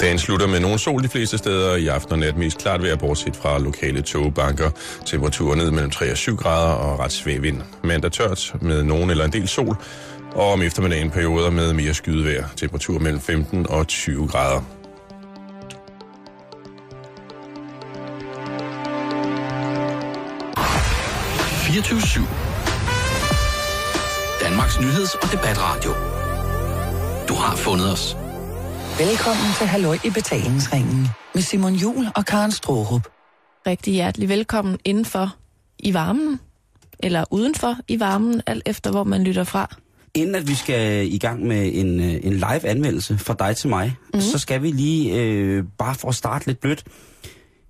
Dagen slutter med nogen sol de fleste steder. I aften og nat mest klart vejr, bortset fra lokale togbanker. Temperaturer ned mellem 3 og 7 grader og ret svag vind. Mandag tørt med nogen eller en del sol. Og om eftermiddagen perioder med mere skydevejr. Temperatur mellem 15 og 20 grader. Danmarks nyheds- og debatradio. Du har fundet os. Velkommen til Halløj i betalingsringen med Simon Jul og Karen Strohrup. Rigtig hjertelig velkommen indenfor i varmen, eller udenfor i varmen, alt efter hvor man lytter fra. Inden at vi skal i gang med en, øh, en live anmeldelse fra dig til mig, mm. så skal vi lige, øh, bare for at starte lidt blødt,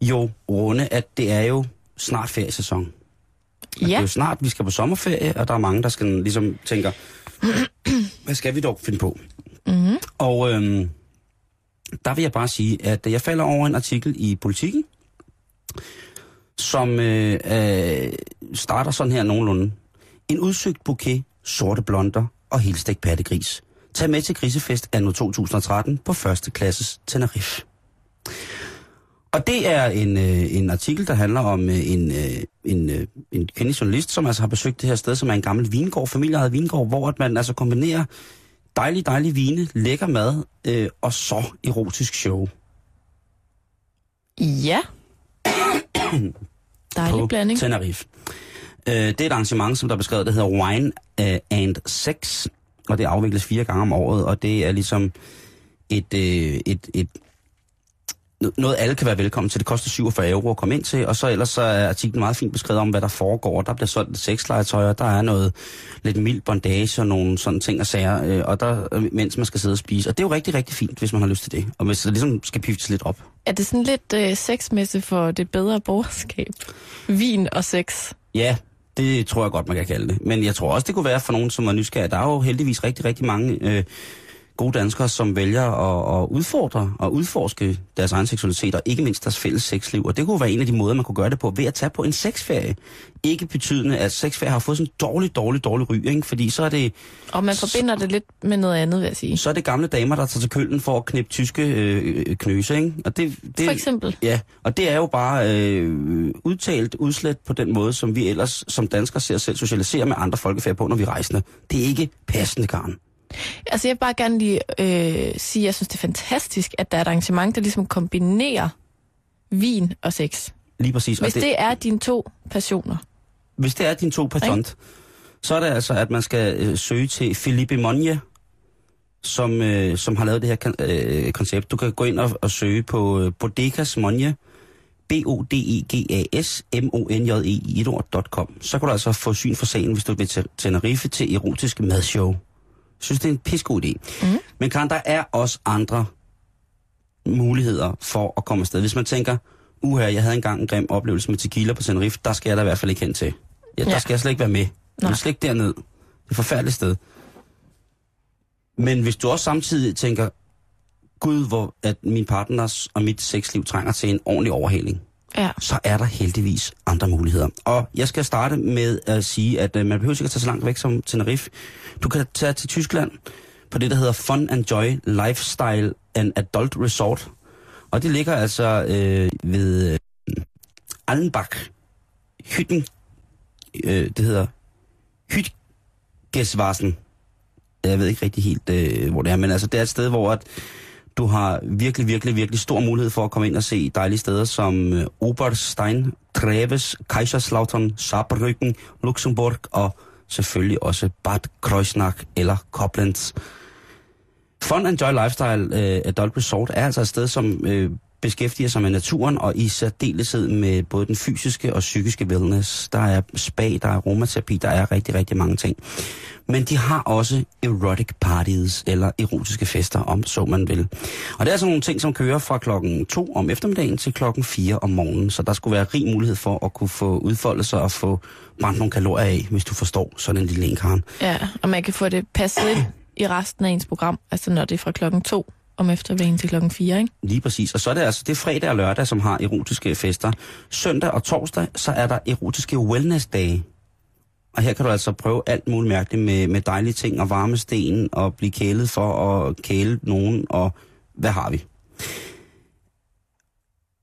jo runde, at det er jo snart feriesæson. Ja. Det er jo snart, vi skal på sommerferie, og der er mange, der skal ligesom tænker, hvad skal vi dog finde på? Mm. Og øhm, der vil jeg bare sige, at jeg falder over en artikel i Politiken, som øh, øh, starter sådan her nogenlunde. En udsøgt bouquet, sorte blonder og helstegt pattegris. Tag med til grisefest anno 2013 på første klasses Tenerife. Og det er en, øh, en artikel, der handler om øh, en, øh, en, øh, en kvindelig journalist, som altså har besøgt det her sted, som er en gammel vingård, familieejet vingård, hvor at man altså kombinerer dejlig, dejlig vine, lækker mad øh, og så erotisk show. Ja. Dejlig på blanding. Tenerife. Øh, det er et arrangement, som der er beskrevet, der hedder Wine øh, and Sex, og det afvikles fire gange om året, og det er ligesom et, øh, et, et noget alle kan være velkommen til. Det koster 47 euro at komme ind til, og så ellers så er artiklen meget fint beskrevet om, hvad der foregår. Der bliver solgt sexlegetøj, og der er noget lidt mild bondage og nogle sådan ting og sager, øh, og der, øh, mens man skal sidde og spise. Og det er jo rigtig, rigtig fint, hvis man har lyst til det, og hvis det ligesom skal piftes lidt op. Er det sådan lidt øh, sexmæssigt for det bedre borgerskab? Vin og sex. Ja, det tror jeg godt, man kan kalde det. Men jeg tror også, det kunne være for nogen, som er nysgerrige. Der er jo heldigvis rigtig, rigtig mange øh, gode danskere, som vælger at, at udfordre og udforske deres egen seksualitet, og ikke mindst deres fælles sexliv. Og det kunne være en af de måder, man kunne gøre det på, ved at tage på en sexferie. Ikke betydende, at sexferie har fået sådan en dårlig, dårlig, dårlig ry, ikke? fordi så er det... Og man forbinder det lidt med noget andet, vil jeg sige. Så er det gamle damer, der tager til køllen for at knippe tyske øh, knøse, ikke? Og det, det, For eksempel. Ja, og det er jo bare øh, udtalt udslet på den måde, som vi ellers som danskere ser selv socialisere med andre folkefærd på, når vi rejser. Det er ikke passende, Karen. Altså jeg vil bare gerne lige øh, sige, at jeg synes, det er fantastisk, at der er et arrangement, der ligesom kombinerer vin og sex. Lige præcis. Hvis det, det er dine to passioner. Hvis det er din to patent, så er det altså, at man skal øh, søge til Philippe Monje, som, øh, som har lavet det her kan, øh, koncept. Du kan gå ind og, og søge på øh, Bodegas Monje, B-O-D-E-G-A-S, M-O-N-J-E i et ord.com. Så kan du altså få syn for sagen, hvis du vil til Tenerife til erotiske madshow. Jeg synes, det er en pissegod idé. Mm. Men Karen, der er også andre muligheder for at komme afsted. Hvis man tænker, uha, jeg havde engang en grim oplevelse med tequila på Tenerife, der skal jeg da i hvert fald ikke hen til. Ja, der Ja. skal jeg slet ikke være med. Jeg vil slet ikke derned. Det er et forfærdeligt sted. Men hvis du også samtidig tænker, gud, hvor at min partners og mit sexliv trænger til en ordentlig overhaling, Ja. så er der heldigvis andre muligheder. Og jeg skal starte med at sige, at øh, man behøver ikke at tage så langt væk som Tenerife. Du kan tage til Tyskland på det, der hedder Fun and Joy Lifestyle and Adult Resort. Og det ligger altså øh, ved øh, Allenbach. Hytten. Øh, det hedder Hytgesvassen. Jeg ved ikke rigtig helt, øh, hvor det er, men altså det er et sted, hvor at du har virkelig, virkelig, virkelig stor mulighed for at komme ind og se dejlige steder som øh, Oberstein, Treves, Kaiserslautern, Saarbrücken, Luxemburg og selvfølgelig også Bad Kreuznach eller Koblenz. Fun Enjoy Joy Lifestyle øh, Adult Resort er altså et sted, som øh, beskæftiger sig med naturen og i særdeleshed med både den fysiske og psykiske wellness. Der er spa, der er aromaterapi, der er rigtig, rigtig mange ting. Men de har også erotic parties, eller erotiske fester, om så man vil. Og det er sådan nogle ting, som kører fra klokken 2 om eftermiddagen til klokken 4 om morgenen. Så der skulle være rig mulighed for at kunne få udfoldet sig og få brændt nogle kalorier af, hvis du forstår sådan en lille enkaren. ja, og man kan få det passet ind i resten af ens program, altså når det er fra klokken 2 om eftermiddagen til klokken 4, ikke? Lige præcis. Og så er det altså det er fredag og lørdag, som har erotiske fester. Søndag og torsdag, så er der erotiske wellness-dage. Og her kan du altså prøve alt muligt mærkeligt med, med dejlige ting og varme sten og blive kælet for at kæle nogen, og hvad har vi?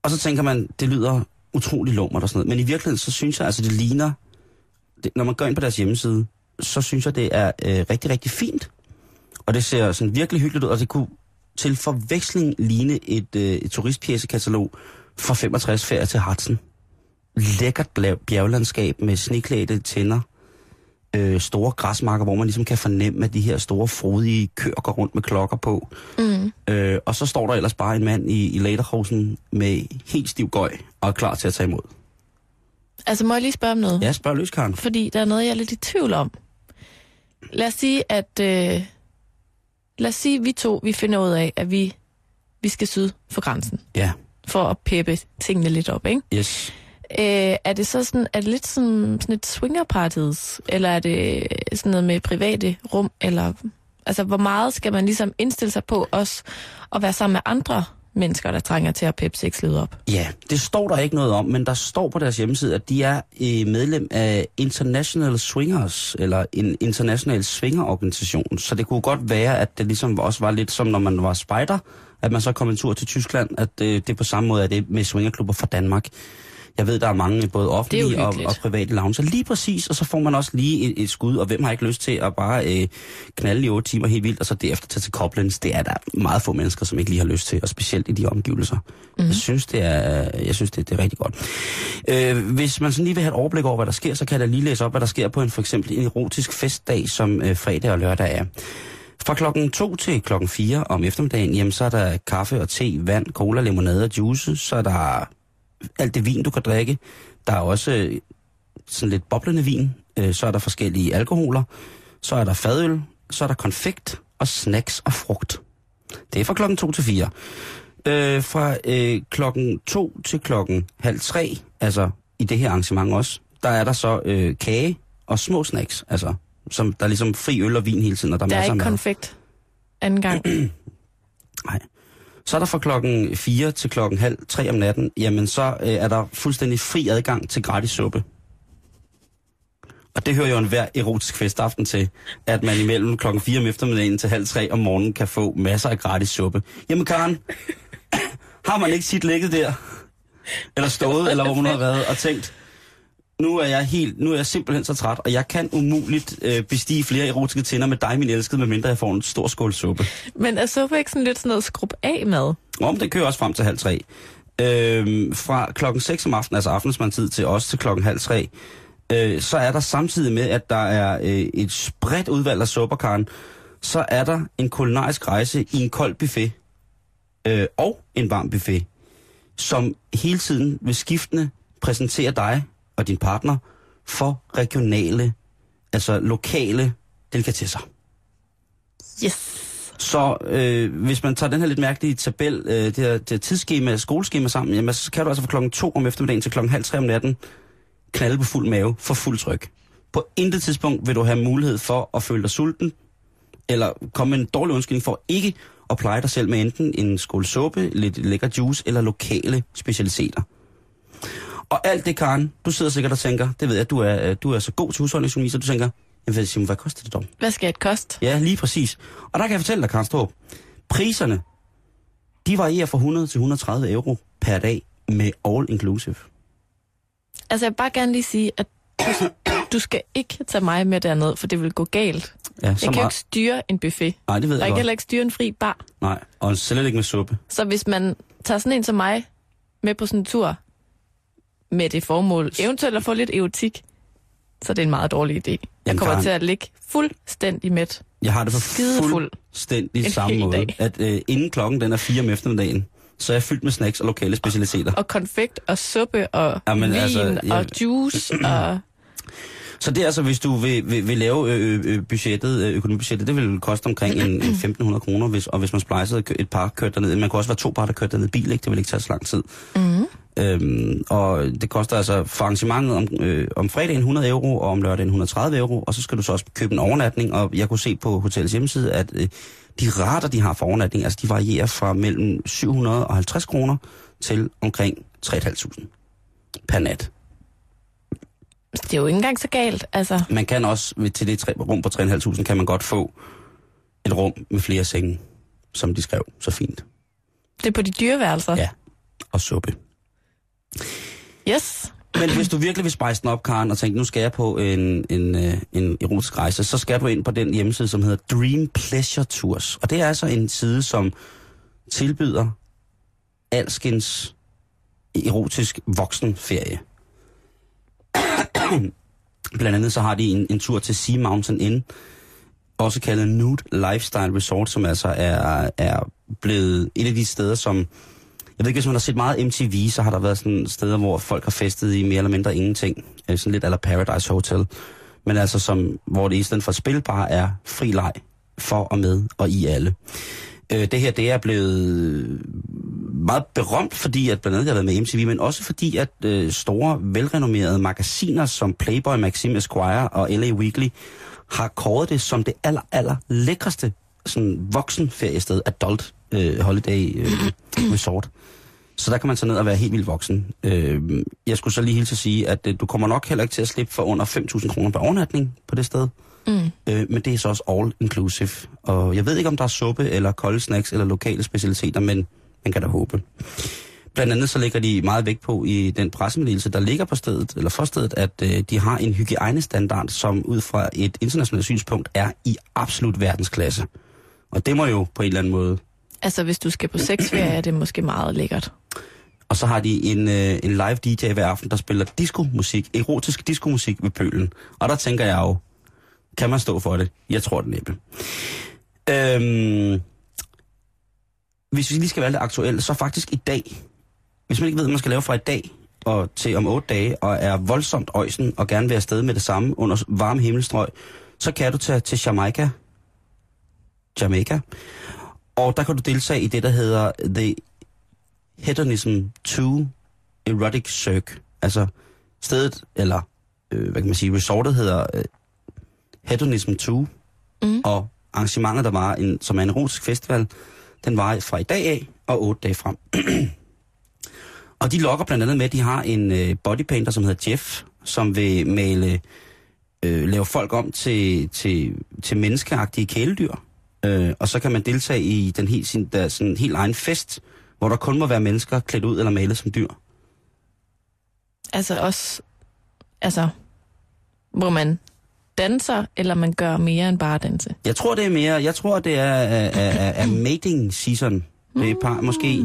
Og så tænker man, det lyder utrolig lummert og sådan noget. Men i virkeligheden, så synes jeg, altså det ligner, det, når man går ind på deres hjemmeside, så synes jeg, det er øh, rigtig, rigtig fint. Og det ser sådan virkelig hyggeligt ud, og det kunne til forveksling ligne et, øh, et turistpjæsekatalog fra 65 ferie til Hartsen. Lækkert bjerglandskab med sneklædte tænder, øh, store græsmarker, hvor man ligesom kan fornemme, at de her store, frodige køer går rundt med klokker på. Mm. Øh, og så står der ellers bare en mand i, i lederhosen med helt stiv gøj og er klar til at tage imod. Altså, må jeg lige spørge om noget? Ja, spørg løs, Karen. Fordi der er noget, jeg er lidt i tvivl om. Lad os sige, at... Øh, lad os sige, vi to vi finder ud af, at vi, vi skal syd for grænsen. Ja, For at peppe tingene lidt op, ikke? yes. Øh, er det så sådan, er det lidt sådan, sådan et swingerparties? Eller er det sådan noget med private rum? Eller, altså, hvor meget skal man ligesom indstille sig på også at være sammen med andre mennesker, der trænger til at peppe sexlivet op? Ja, det står der ikke noget om, men der står på deres hjemmeside, at de er øh, medlem af International Swingers, eller en international swingerorganisation. Så det kunne godt være, at det ligesom også var lidt som når man var spejder, at man så kom en tur til Tyskland, at øh, det på samme måde er det med swingerklubber fra Danmark. Jeg ved, der er mange både offentlige og, og private lounge. Lige præcis, og så får man også lige et, et skud, og hvem har ikke lyst til at bare øh, knalde i otte timer helt vildt, og så derefter tage til Koblenz. Det er der meget få mennesker, som ikke lige har lyst til, og specielt i de omgivelser. Mm. Jeg synes, det er, jeg synes det, det er rigtig godt. Øh, hvis man sådan lige vil have et overblik over, hvad der sker, så kan jeg da lige læse op, hvad der sker på en for eksempel en erotisk festdag, som øh, fredag og lørdag er. Fra klokken 2 til klokken 4 om eftermiddagen, jamen, så er der kaffe og te, vand, cola, limonade og juice. Så er der alt det vin, du kan drikke. Der er også øh, sådan lidt boblende vin. Øh, så er der forskellige alkoholer. Så er der fadøl. Så er der konfekt og snacks og frugt. Det er fra klokken 2 til 4. Øh, fra øh, klokken 2 til klokken halv 3, altså i det her arrangement også, der er der så øh, kage og små snacks, altså som der er ligesom fri øl og vin hele tiden, og der er Der er masser af ikke mad. konfekt anden gang. Nej. Så er der fra klokken 4 til klokken halv 3 om natten, jamen så øh, er der fuldstændig fri adgang til gratis suppe. Og det hører jo en hver erotisk festaften til, at man imellem klokken 4 om eftermiddagen til halv 3 om morgenen kan få masser af gratis suppe. Jamen Karen, har man ikke sit ligget der? Eller stået, eller hvor man har været og tænkt, nu er jeg helt, nu er jeg simpelthen så træt, og jeg kan umuligt øh, bestige flere erotiske tænder med dig, min elskede, medmindre jeg får en stor skål suppe. Men er suppe ikke sådan lidt sådan noget skrub af mad? Om det kører også frem til halv tre. Øhm, fra klokken 6 om aftenen, altså aftensmandtid, til også til klokken halv tre, øh, så er der samtidig med, at der er øh, et spredt udvalg af supperkaren, så er der en kulinarisk rejse i en kold buffet øh, og en varm buffet, som hele tiden vil skiftende præsentere dig og din partner for regionale, altså lokale delikatesser. Yes. Så øh, hvis man tager den her lidt mærkelige tabel, øh, det, her, det her tidsskema, skoleskema sammen, jamen, så kan du altså fra klokken 2 om eftermiddagen til klokken halv 3 om natten knalde på fuld mave for fuld tryk. På intet tidspunkt vil du have mulighed for at føle dig sulten, eller komme med en dårlig undskyldning for ikke at pleje dig selv med enten en skål suppe, lidt lækker juice eller lokale specialiteter. Og alt det, Karen, du sidder sikkert og tænker, det ved jeg, du er, øh, du er så god til husholdningsøkonomi, så du tænker, jamen, Simon, hvad koster det dog? Hvad skal et koste? Ja, lige præcis. Og der kan jeg fortælle dig, Karen Strup, priserne, de varierer fra 100 til 130 euro per dag med all inclusive. Altså, jeg vil bare gerne lige sige, at du, du skal ikke tage mig med derned, for det vil gå galt. Ja, Jeg kan jo ikke styre en buffet. Nej, det ved Og jeg jeg kan heller ikke styre en fri bar. Nej, og slet ikke med suppe. Så hvis man tager sådan en som mig med på sådan en tur, med det formål, eventuelt at få lidt erotik, så er det en meget dårlig idé. Jeg Jamen, kommer Karen- til at ligge fuldstændig mæt. Jeg har det på Skidefuld. fuldstændig En samme måde, dag. at øh, inden klokken den er 4 om eftermiddagen, så er jeg fyldt med snacks og lokale specialiteter. Og konfekt og suppe og Jamen, vin altså, jeg- og juice og... Så det er altså, hvis du vil, vil, vil lave øh, øh, budgettet, øh, økonomibudgettet, det vil koste omkring en, en 1.500 kroner, hvis, og hvis man splejsede et par kørt derned. Man kunne også være to par, der kørte derned i bil, ikke? det vil ikke tage så lang tid. Mm. Øhm, og det koster altså for arrangementet om, øh, om fredagen 100 euro, og om lørdagen 130 euro, og så skal du så også købe en overnatning, og jeg kunne se på hotellets hjemmeside, at øh, de rater, de har for overnatning, altså de varierer fra mellem 750 kroner til omkring 3.500 per nat. Det er jo ikke engang så galt. Altså, Man kan også, til det rum på 3.500, kan man godt få et rum med flere senge, som de skrev så fint. det er på de dyre værelser. Ja, og suppe. Yes. Men hvis du virkelig vil spice den op, Karen, og tænke, nu skal jeg på en, en, øh, en erotisk rejse, så skal du ind på den hjemmeside, som hedder Dream Pleasure Tours. Og det er altså en side, som tilbyder alskens erotisk voksenferie. Blandt andet så har de en, en tur til Sea Mountain Inn, også kaldet Nude Lifestyle Resort, som altså er, er blevet et af de steder, som... Jeg ved ikke, hvis man har set meget MTV, så har der været sådan steder, hvor folk har festet i mere eller mindre ingenting. Øh, sådan lidt eller Paradise Hotel. Men altså, som, hvor det i stedet for spil bare er fri leg for og med og i alle. Øh, det her, det er blevet meget berømt, fordi at blandt andet jeg har været med MTV, men også fordi at øh, store, velrenommerede magasiner som Playboy, Maxim Esquire og LA Weekly har kåret det som det aller, aller lækreste sådan voksenferiested, adult øh, holiday øh, resort. Så der kan man så ned og være helt vildt voksen. Øh, jeg skulle så lige hilse at sige, at øh, du kommer nok heller ikke til at slippe for under 5.000 kroner per overnatning på det sted. Mm. Øh, men det er så også all inclusive. Og jeg ved ikke, om der er suppe eller kolde snacks eller lokale specialiteter, men man kan da håbe. Blandt andet så lægger de meget vægt på i den pressemeddelelse, der ligger på stedet, eller for stedet, at øh, de har en hygiejnestandard, som ud fra et internationalt synspunkt er i absolut verdensklasse. Og det må jo på en eller anden måde. Altså, hvis du skal på sexferie, er det måske meget lækkert. Og så har de en, øh, en live DJ hver aften, der spiller diskomusik, erotisk diskomusik ved pølen. Og der tænker jeg jo, kan man stå for det? Jeg tror det næppe. Øhm, hvis vi lige skal være lidt aktuelle, så faktisk i dag, hvis man ikke ved, hvad man skal lave fra i dag og til om otte dage, og er voldsomt øjsen og gerne vil afsted med det samme under varme himmelstrøg, så kan du tage til Jamaica. Jamaica. Og der kan du deltage i det, der hedder The Hedonism 2 Erotic Cirque. Altså stedet, eller øh, hvad kan man sige, resortet hedder øh, Hedonism 2. Mm. Og arrangementet, der var en, som er en erotisk festival, den var fra i dag af og otte dage frem. og de lokker blandt andet med, at de har en øh, bodypainter, som hedder Jeff, som vil male, øh, lave folk om til, til, til menneskeagtige kæledyr. Øh, og så kan man deltage i den helt, sin, der, sådan, helt egen fest, hvor der kun må være mennesker klædt ud eller malet som dyr. Altså også, altså, hvor man danser, eller man gør mere end bare danse. Jeg tror, det er mere, jeg tror, det er, er, er, er, mating season. Det er par, måske...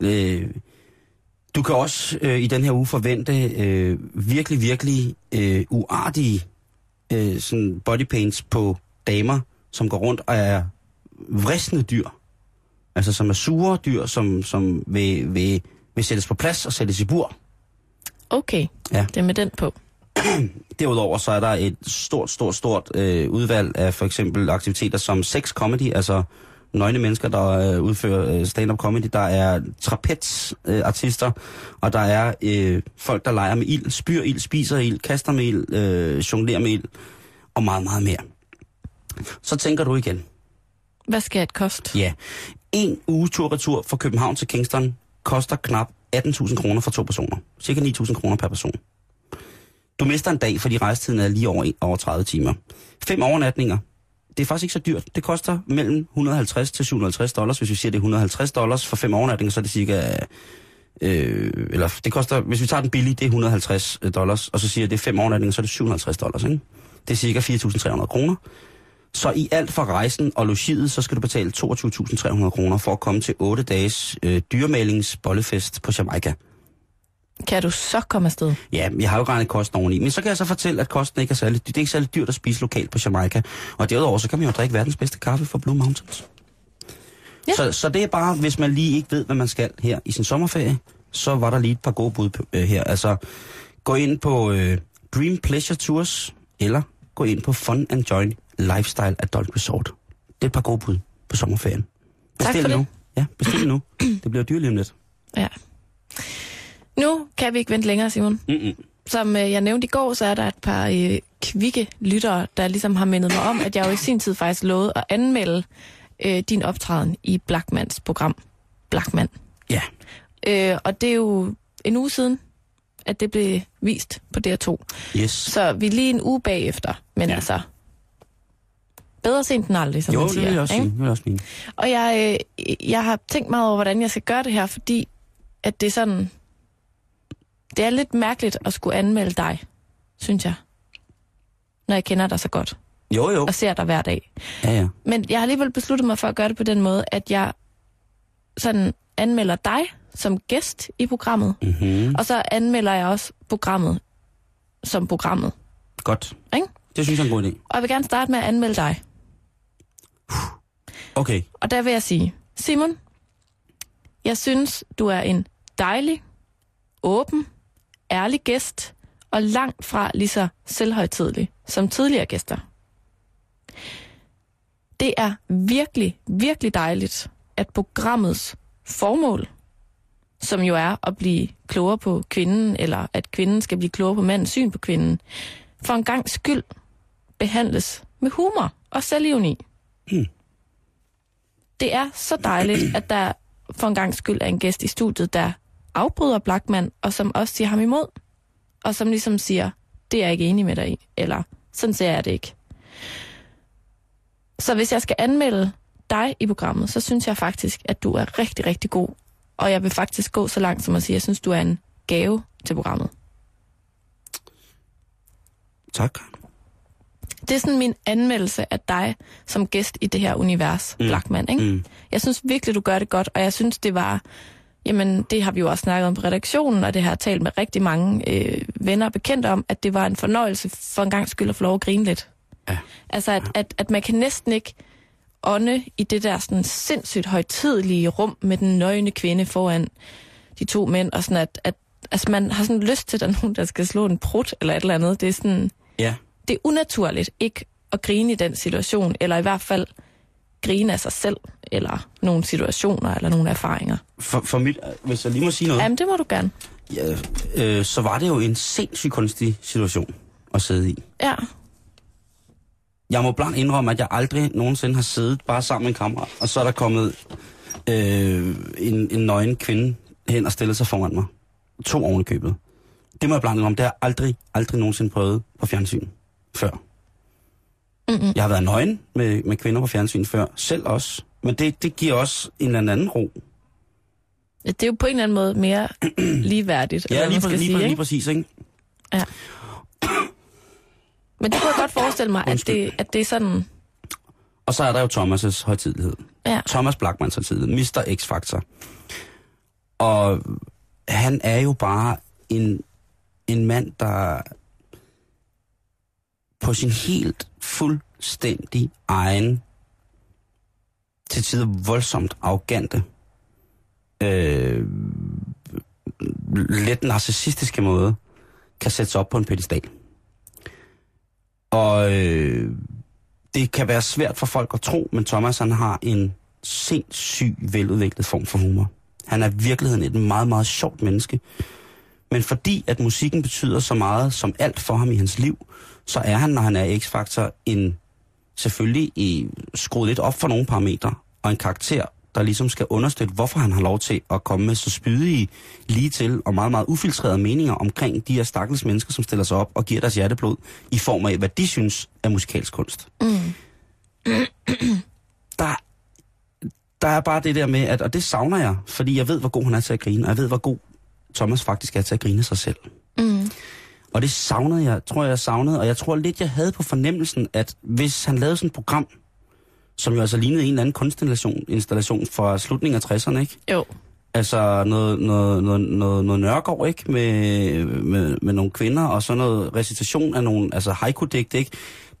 Øh, du kan også øh, i den her uge forvente øh, virkelig, virkelig øh, uartige øh, sådan bodypaints på damer, som går rundt og er vristende dyr. Altså som er sure dyr, som, som vil, vil, vil sættes på plads og sættes i bur. Okay, Ja. det er med den på. Derudover så er der et stort, stort, stort øh, udvalg af for eksempel aktiviteter som sex comedy, altså nøgne mennesker, der øh, udfører øh, stand-up comedy. Der er trapezartister, øh, artister, og der er øh, folk, der leger med ild, spyr ild, spiser ild, kaster med ild, øh, jonglerer med ild, og meget, meget mere. Så tænker du igen, Hvad skal et koste? ja, en uge tur-retur fra København til Kingston koster knap 18.000 kroner for to personer. Cirka 9.000 kroner per person. Du mister en dag, fordi rejsetiden er lige over, over 30 timer. Fem overnatninger. Det er faktisk ikke så dyrt. Det koster mellem 150 til 750 dollars. Hvis vi siger, det er 150 dollars for fem overnatninger, så er det cirka... Øh, eller det koster, hvis vi tager den billige, det er 150 dollars, og så siger jeg, det er fem overnatninger, så er det 750 dollars. Ikke? Det er cirka 4.300 kroner. Så i alt for rejsen og logiet, så skal du betale 22.300 kroner for at komme til 8 dages øh, dyremalingsbollefest på Jamaica. Kan du så komme afsted? Ja, jeg har jo regnet kosten oveni, men så kan jeg så fortælle, at kosten ikke er særlig, det er ikke særlig dyrt at spise lokalt på Jamaica. Og derudover, så kan man jo drikke verdens bedste kaffe fra Blue Mountains. Ja. Så, så det er bare, hvis man lige ikke ved, hvad man skal her i sin sommerferie, så var der lige et par gode bud øh, her. Altså, gå ind på øh, Dream Pleasure Tours, eller gå ind på Fun and Join Lifestyle Adult Resort. Det er et par gode bud på sommerferien. Tak Bestil for det. nu. Ja, bestil nu. Det bliver dyrt lige om lidt. Ja. Nu kan vi ikke vente længere, Simon. Mm-mm. Som øh, jeg nævnte i går, så er der et par øh, kvikke lyttere, der ligesom har mindet mig om, at jeg jo i sin tid faktisk lovede at anmelde øh, din optræden i Blackmans program. Blackman. Ja, Øh, og det er jo en uge siden, at det blev vist på DR2. yes. Så vi er lige en uge bagefter, men ja. altså... Bedre sent end aldrig, som Jo, man det siger. vil jeg også ikke? sige. Det vil jeg også mene. Og jeg, øh, jeg har tænkt meget over, hvordan jeg skal gøre det her, fordi at det er sådan... det er lidt mærkeligt at skulle anmelde dig, synes jeg. Når jeg kender dig så godt Jo, jo. og ser dig hver dag. Ja, ja. Men jeg har alligevel besluttet mig for at gøre det på den måde, at jeg sådan anmelder dig som gæst i programmet, Mm-hmm. og så anmelder jeg også programmet som programmet. Godt. Ikke? Det synes jeg er en god idé. Og jeg vil gerne starte med at anmelde dig. Okay. Og der vil jeg sige, Simon, jeg synes, du er en dejlig, åben, ærlig gæst, og langt fra lige så selvhøjtidlig som tidligere gæster. Det er virkelig, virkelig dejligt, at programmets formål, som jo er at blive klogere på kvinden, eller at kvinden skal blive klogere på mandens syn på kvinden, for en gang skyld behandles med humor og selvironi. Det er så dejligt, at der for en gang skyld er en gæst i studiet, der afbryder Blackman, og som også siger ham imod, og som ligesom siger, det er jeg ikke enig med dig i, eller sådan ser jeg det ikke. Så hvis jeg skal anmelde dig i programmet, så synes jeg faktisk, at du er rigtig, rigtig god. Og jeg vil faktisk gå så langt som at sige, at jeg synes, du er en gave til programmet. Tak. Det er sådan min anmeldelse af dig som gæst i det her univers, mm. Blackman. Ikke? Mm. Jeg synes virkelig, du gør det godt, og jeg synes, det var... Jamen, det har vi jo også snakket om på redaktionen, og det har jeg talt med rigtig mange øh, venner og bekendte om, at det var en fornøjelse for en gang skyld at få lov at grine lidt. Ja. Altså, at, at, at man kan næsten ikke ånde i det der sådan sindssygt højtidelige rum med den nøgne kvinde foran de to mænd, og sådan at, at altså, man har sådan lyst til, at der er nogen, der skal slå en prut eller et eller andet. Det er sådan Ja. Det er unaturligt ikke at grine i den situation, eller i hvert fald grine af sig selv, eller nogle situationer, eller nogle erfaringer. For, for mit, hvis jeg lige må sige noget, Jamen, det må du gerne. ja, øh, så var det jo en sindssygt kunstig situation at sidde i. Ja, Jeg må blankt indrømme, at jeg aldrig nogensinde har siddet bare sammen med en kammerat, og så er der kommet øh, en, en nøgen kvinde hen og stillet sig foran mig. To oven i købet. Det må jeg blankt indrømme, det har jeg aldrig, aldrig nogensinde prøvet på fjernsyn før. Mm-mm. Jeg har været nøgen med, med kvinder på fjernsyn før, selv også. Men det, det giver også en eller anden ro. det er jo på en eller anden måde mere ligeværdigt, Ja, lige, præ- lige, sige, præ- lige præcis, ikke? Men det kunne jeg godt forestille mig, at det, at det er sådan... Og så er der jo Thomas' højtidlighed. Ja, Thomas Blackmans højtidlighed. Mr. X-Factor. Og han er jo bare en, en mand, der på sin helt fuldstændig egen, til tider voldsomt arrogante, øh, lidt narcissistiske måde, kan sætte sig op på en pedestal. Og øh, det kan være svært for folk at tro, men Thomas han har en sindssyg veludviklet form for humor. Han er i virkeligheden et meget, meget sjovt menneske. Men fordi at musikken betyder så meget som alt for ham i hans liv, så er han, når han er X-Factor, en selvfølgelig i, skruet lidt op for nogle parametre, og en karakter, der ligesom skal understøtte, hvorfor han har lov til at komme med så spydige, lige til og meget, meget ufiltrerede meninger omkring de her stakkels mennesker, som stiller sig op og giver deres hjerteblod i form af, hvad de synes er musikalsk kunst. mm. Der, der er bare det der med, at, og det savner jeg, fordi jeg ved, hvor god han er til at grine, og jeg ved, hvor god Thomas faktisk er til at grine sig selv. Mm. Og det savnede jeg, tror jeg, savnede, og jeg tror lidt, jeg havde på fornemmelsen, at hvis han lavede sådan et program, som jo altså lignede en eller anden kunstinstallation installation fra slutningen af 60'erne, ikke? Jo, Altså noget, noget, noget, noget, noget Nørgaard, ikke? Med, med, med nogle kvinder, og så noget recitation af nogle, altså haiku-digt, ikke?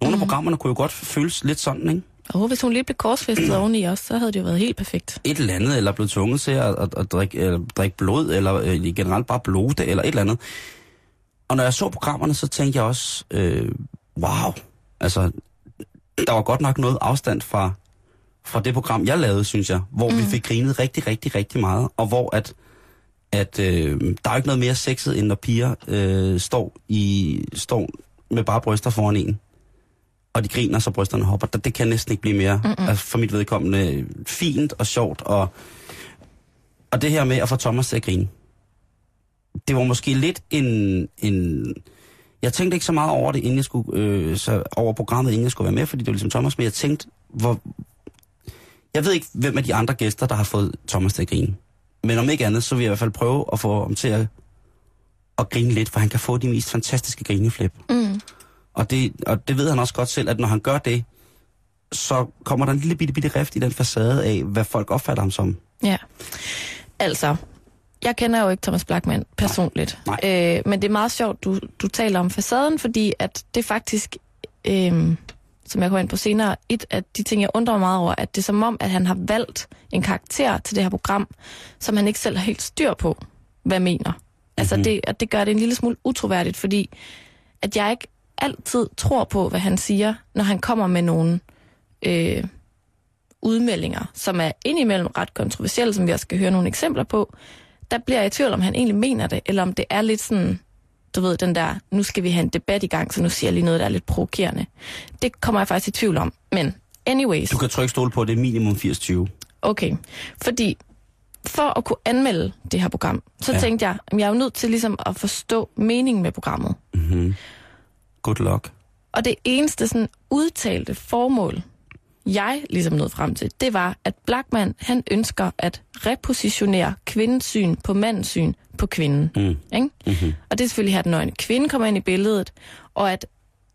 Nogle mm. af programmerne kunne jo godt føles lidt sådan, ikke? og hvis hun lige blev korsfæstet oveni os, så havde det jo været helt perfekt. Et eller andet, eller blevet tvunget til at, at, at drikke, eller, drikke blod, eller øh, generelt bare blode, eller et eller andet. Og når jeg så programmerne, så tænkte jeg også, øh, wow, altså, der var godt nok noget afstand fra, fra det program, jeg lavede, synes jeg, hvor mm. vi fik grinet rigtig, rigtig, rigtig meget, og hvor at, at øh, der er ikke noget mere sexet, end når piger øh, står, i, står med bare bryster foran en, og de griner, så brysterne hopper. Det, kan næsten ikke blive mere, mm-hmm. altså for mit vedkommende, fint og sjovt, og, og det her med at få Thomas til at grine, det var måske lidt en, en... Jeg tænkte ikke så meget over det, inden jeg skulle, øh, så over programmet, inden jeg skulle være med, fordi det var ligesom Thomas, men jeg tænkte, hvor... Jeg ved ikke, hvem af de andre gæster, der har fået Thomas til at grine. Men om ikke andet, så vil jeg i hvert fald prøve at få ham til at, at grine lidt, for han kan få de mest fantastiske grineflip. Mm. Og det, og det ved han også godt selv, at når han gør det, så kommer der en lille bitte, bitte rift i den facade af, hvad folk opfatter ham som. Ja. Altså, jeg kender jo ikke Thomas Blackman personligt. Nej. Øh, men det er meget sjovt, du, du taler om facaden, fordi at det faktisk, øh, som jeg kommer ind på senere, et af de ting, jeg undrer mig meget over, at det er som om, at han har valgt en karakter til det her program, som han ikke selv har helt styr på, hvad mener. Altså, det, at det gør det en lille smule utroværdigt, fordi at jeg ikke altid tror på, hvad han siger, når han kommer med nogle øh, udmeldinger, som er indimellem ret kontroversielle, som vi også skal høre nogle eksempler på, der bliver jeg i tvivl om, han egentlig mener det, eller om det er lidt sådan, du ved, den der, nu skal vi have en debat i gang, så nu siger jeg lige noget, der er lidt provokerende. Det kommer jeg faktisk i tvivl om. Men anyways, Du kan trykke stole på, at det er minimum 80-20. okay. Fordi for at kunne anmelde det her program, så Ja. tænkte jeg, at jeg er jo nødt til ligesom at forstå meningen med programmet. Mm-hmm. Good luck. Og det eneste sådan udtalte formål, jeg ligesom nåede frem til, det var, at Blackman, han ønsker at repositionere kvindens syn på mandens syn på kvinden. Mm. Ikke? Mm-hmm. Og det er selvfølgelig, at når en kvinde kommer ind i billedet, og at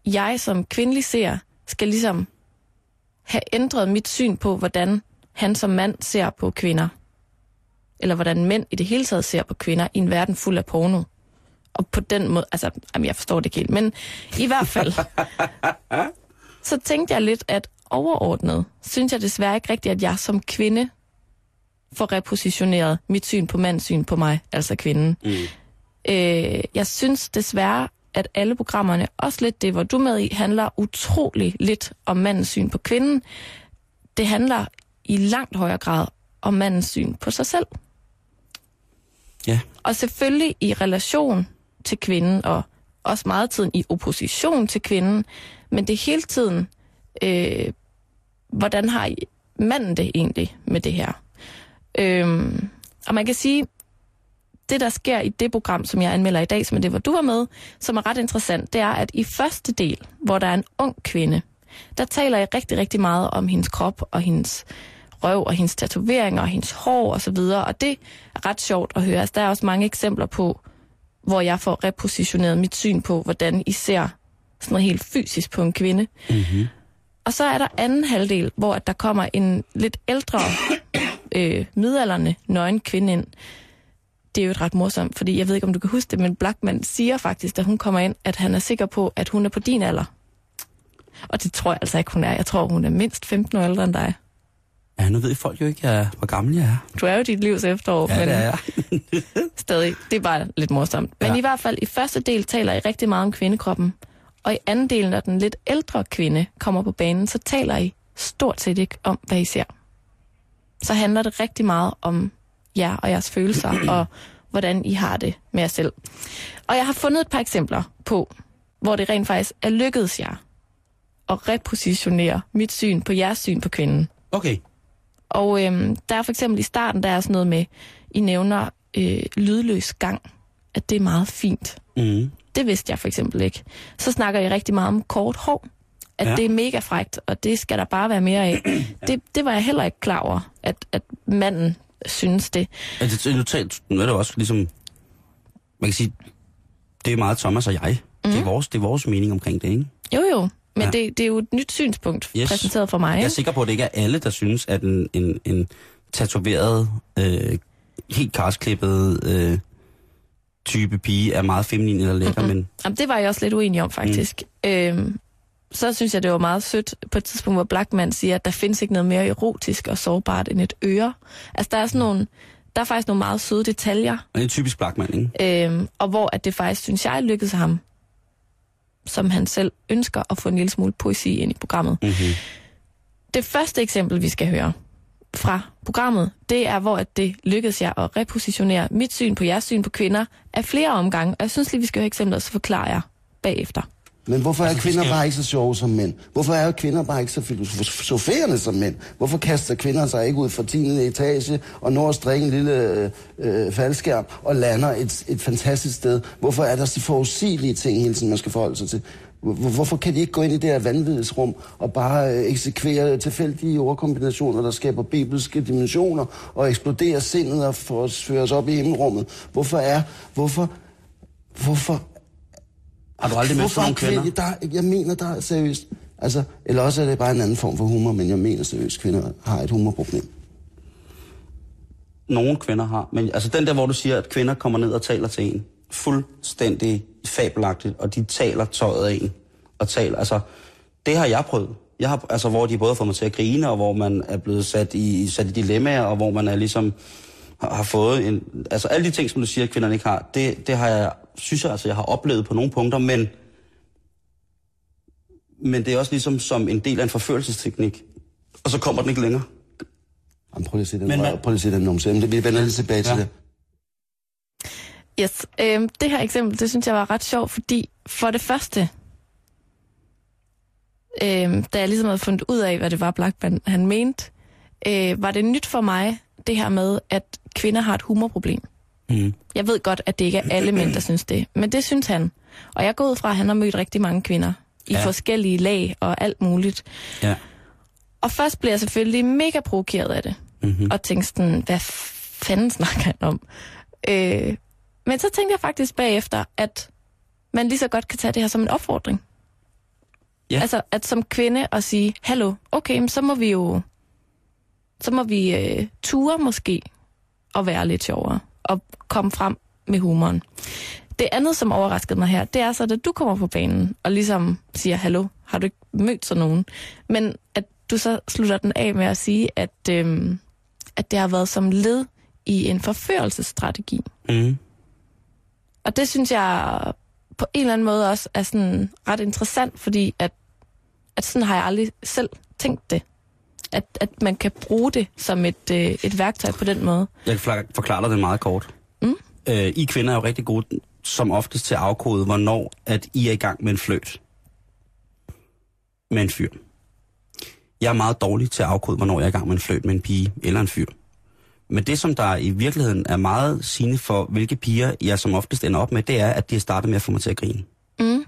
jeg som kvindelig ser, skal ligesom have ændret mit syn på, hvordan han som mand ser på kvinder. Eller hvordan mænd i det hele taget ser på kvinder i en verden fuld af porno. Og på den måde, altså, jamen jeg forstår det ikke helt, men i hvert fald, så tænkte jeg lidt, at overordnet, synes jeg desværre ikke rigtigt, at jeg som kvinde får repositioneret mit syn på mands syn på mig, altså kvinden. Mm. Øh, jeg synes desværre, at alle programmerne, også lidt det, hvor du med i, handler utrolig lidt om mandens syn på kvinden. Det handler i langt højere grad om mandens syn på sig selv. Ja. Og selvfølgelig i relation til kvinden, og også meget tiden i opposition til kvinden, men det er hele tiden, øh, hvordan har I manden det egentlig med det her? Øhm, og man kan sige, det der sker i det program, som jeg anmelder i dag, som er det, hvor du var med, som er ret interessant, det er, at i første del, hvor der er en ung kvinde, der taler jeg rigtig, rigtig meget om hendes krop og hendes røv og hendes tatoveringer og hendes hår og så videre, og det er ret sjovt at høre. Altså, der er også mange eksempler på, hvor jeg får repositioneret mit syn på, hvordan I ser sådan noget helt fysisk på en kvinde. Mm-hmm. Og så er der anden halvdel, hvor at der kommer en lidt ældre, øh, midalderne nøgen kvinde ind. Det er jo et ret morsomt, fordi jeg ved ikke, om du kan huske det, men Blackman siger faktisk, da hun kommer ind, at han er sikker på, at hun er på din alder. Og det tror jeg altså ikke, hun er. Jeg tror, hun er mindst 15 år ældre end dig. Ja, nu ved folk jo ikke, jeg, hvor gammel jeg er. Du er jo dit livs efterår, Ja, men det er jeg. stadig, det er bare lidt morsomt. Men Ja. i hvert fald, i første del taler I rigtig meget om kvindekroppen, og i anden del, når den lidt ældre kvinde kommer på banen, så taler I stort set ikke om, hvad I ser. Så handler det rigtig meget om jer og jeres følelser, og hvordan I har det med jer selv. Og jeg har fundet et par eksempler på, hvor det rent faktisk er lykkedes jer at repositionere mit syn på jeres syn på kvinden. Okay. Og øhm, der er for eksempel i starten, der er sådan noget med, I nævner øh, lydløs gang, at det er meget fint. Mm. Det vidste jeg for eksempel ikke. Så snakker I rigtig meget om kort hår, at Ja. ja. det er mega frægt, og det skal der bare være mere af. Det, det var jeg heller ikke klar over, at, at manden synes det. Altså, nu, talt, nu er det også ligesom... Man kan sige, det er meget Thomas og jeg. Mm. Det, er vores, det er vores mening omkring det, ikke? Jo jo, men Ja. ja. det, det er jo et nyt synspunkt Yes. præsenteret for mig. Jeg er Ikke? sikker på, at det ikke er alle, der synes, at en, en, en tatoveret, øh, helt karsklippet øh, type pige er meget feminin eller lækker, mm-hmm. men Jamen, det var jeg også lidt uenig om, faktisk. Mm. Øhm, så synes jeg, det var meget sødt på et tidspunkt, hvor Blackman siger, at der findes ikke noget mere erotisk og sårbart end et øre. Altså, der er sådan nogle, der er faktisk nogle meget søde detaljer, det er typisk Blackman, ikke? øhm, og hvor at det faktisk, synes jeg, lykkedes ham, som han selv ønsker at få en lille smule poesi ind i programmet. Mm-hmm. Det første eksempel, vi skal høre fra programmet, det er, hvor at det lykkedes jer at repositionere mit syn på jeres syn på kvinder af flere omgange. Og jeg synes lige, vi skal høre eksemplet, og så forklarer jeg bagefter. Men hvorfor er Altså, vi kvinder skal- bare ikke så sjove som mænd? Hvorfor er kvinder bare ikke så filosoferende som mænd? Hvorfor kaster kvinder sig ikke ud fra 10. etage og når at strikke en lille øh, øh, faldskærm og lander et, et fantastisk sted? Hvorfor er der så forudsigelige ting hele tiden, man skal forholde sig til? Hvor- Hvorfor kan de ikke gå ind i det her vanvidsrum og bare øh, eksekvere tilfældige ordkombinationer, der skaber bibelske dimensioner og eksplodere sindet og få os, føre os op i himmelrummet? Hvorfor er, hvorfor Hvorfor? Har du aldrig mødt sådan nogle er kvinder? Der, jeg mener, der er seriøst. Altså, eller også er det bare en anden form for humor, men jeg mener seriøst, kvinder har et humorproblem. Nogle kvinder har. Men altså den der, hvor du siger, at kvinder kommer ned og taler til en. Fuldstændig fabelagtigt. Og de taler tøjet af en. Og taler, altså, det har jeg prøvet. Jeg har, altså, hvor de både fået mig til at grine, og hvor man er blevet sat i, sat i dilemmaer, og hvor man er ligesom har, har fået en... Altså alle de ting, som du siger, at kvinderne ikke har, det, det har jeg, synes jeg, altså, jeg har oplevet på nogle punkter, men men det er også ligesom som en del af en forførelsesteknik. Og så kommer den ikke længere. Jamen, prøv lige at se den, Men hvad- prøv lige at se den numse. Vi vender lige tilbage til Ja. det. Yes. Øhm, det her eksempel, det synes jeg var ret sjovt, fordi for det første, øhm, da jeg ligesom havde fundet ud af, hvad det var Blackman han mente, øh, var det nyt for mig, det her med, at kvinder har et humorproblem. Mm. Jeg ved godt, at det ikke er alle mænd, der synes det, men det synes han. Og jeg går ud fra, at han har mødt rigtig mange kvinder i Ja. forskellige lag og alt muligt. Ja. Og først blev jeg selvfølgelig mega provokeret af det. Mm-hmm. Og tænkte sådan, hvad fanden snakker han om? Øh, men så tænkte jeg faktisk bagefter, at man lige så godt kan tage det her som en opfordring. Ja. Altså, at som kvinde at sige, hallo, okay, men så må vi jo, så må vi øh, ture måske og være lidt sjovere og komme frem med humoren. Det andet, som overraskede mig her, det er så, at du kommer på banen og ligesom siger, hallo, har du ikke mødt sådan nogen? Men at du så slutter den af med at sige, at, øhm, at det har været som led i en forførelsesstrategi. Mm. Og det synes jeg på en eller anden måde også er sådan ret interessant, fordi at, at sådan har jeg aldrig selv tænkt det. At, at man kan bruge det som et, øh, et værktøj på den måde. Jeg kan forklare- dig det meget kort. Mm. Øh, I kvinder er jo rigtig gode som oftest til at afkode, hvornår at I er i gang med en fløjt. Med en fyr. Jeg er meget dårlig til at afkode, hvornår jeg er i gang med en fløjt med en pige eller en fyr. Men det, som der i virkeligheden er meget sigende for, hvilke piger jeg som oftest ender op med, det er, at de har startet med at få mig til at grine. Mm.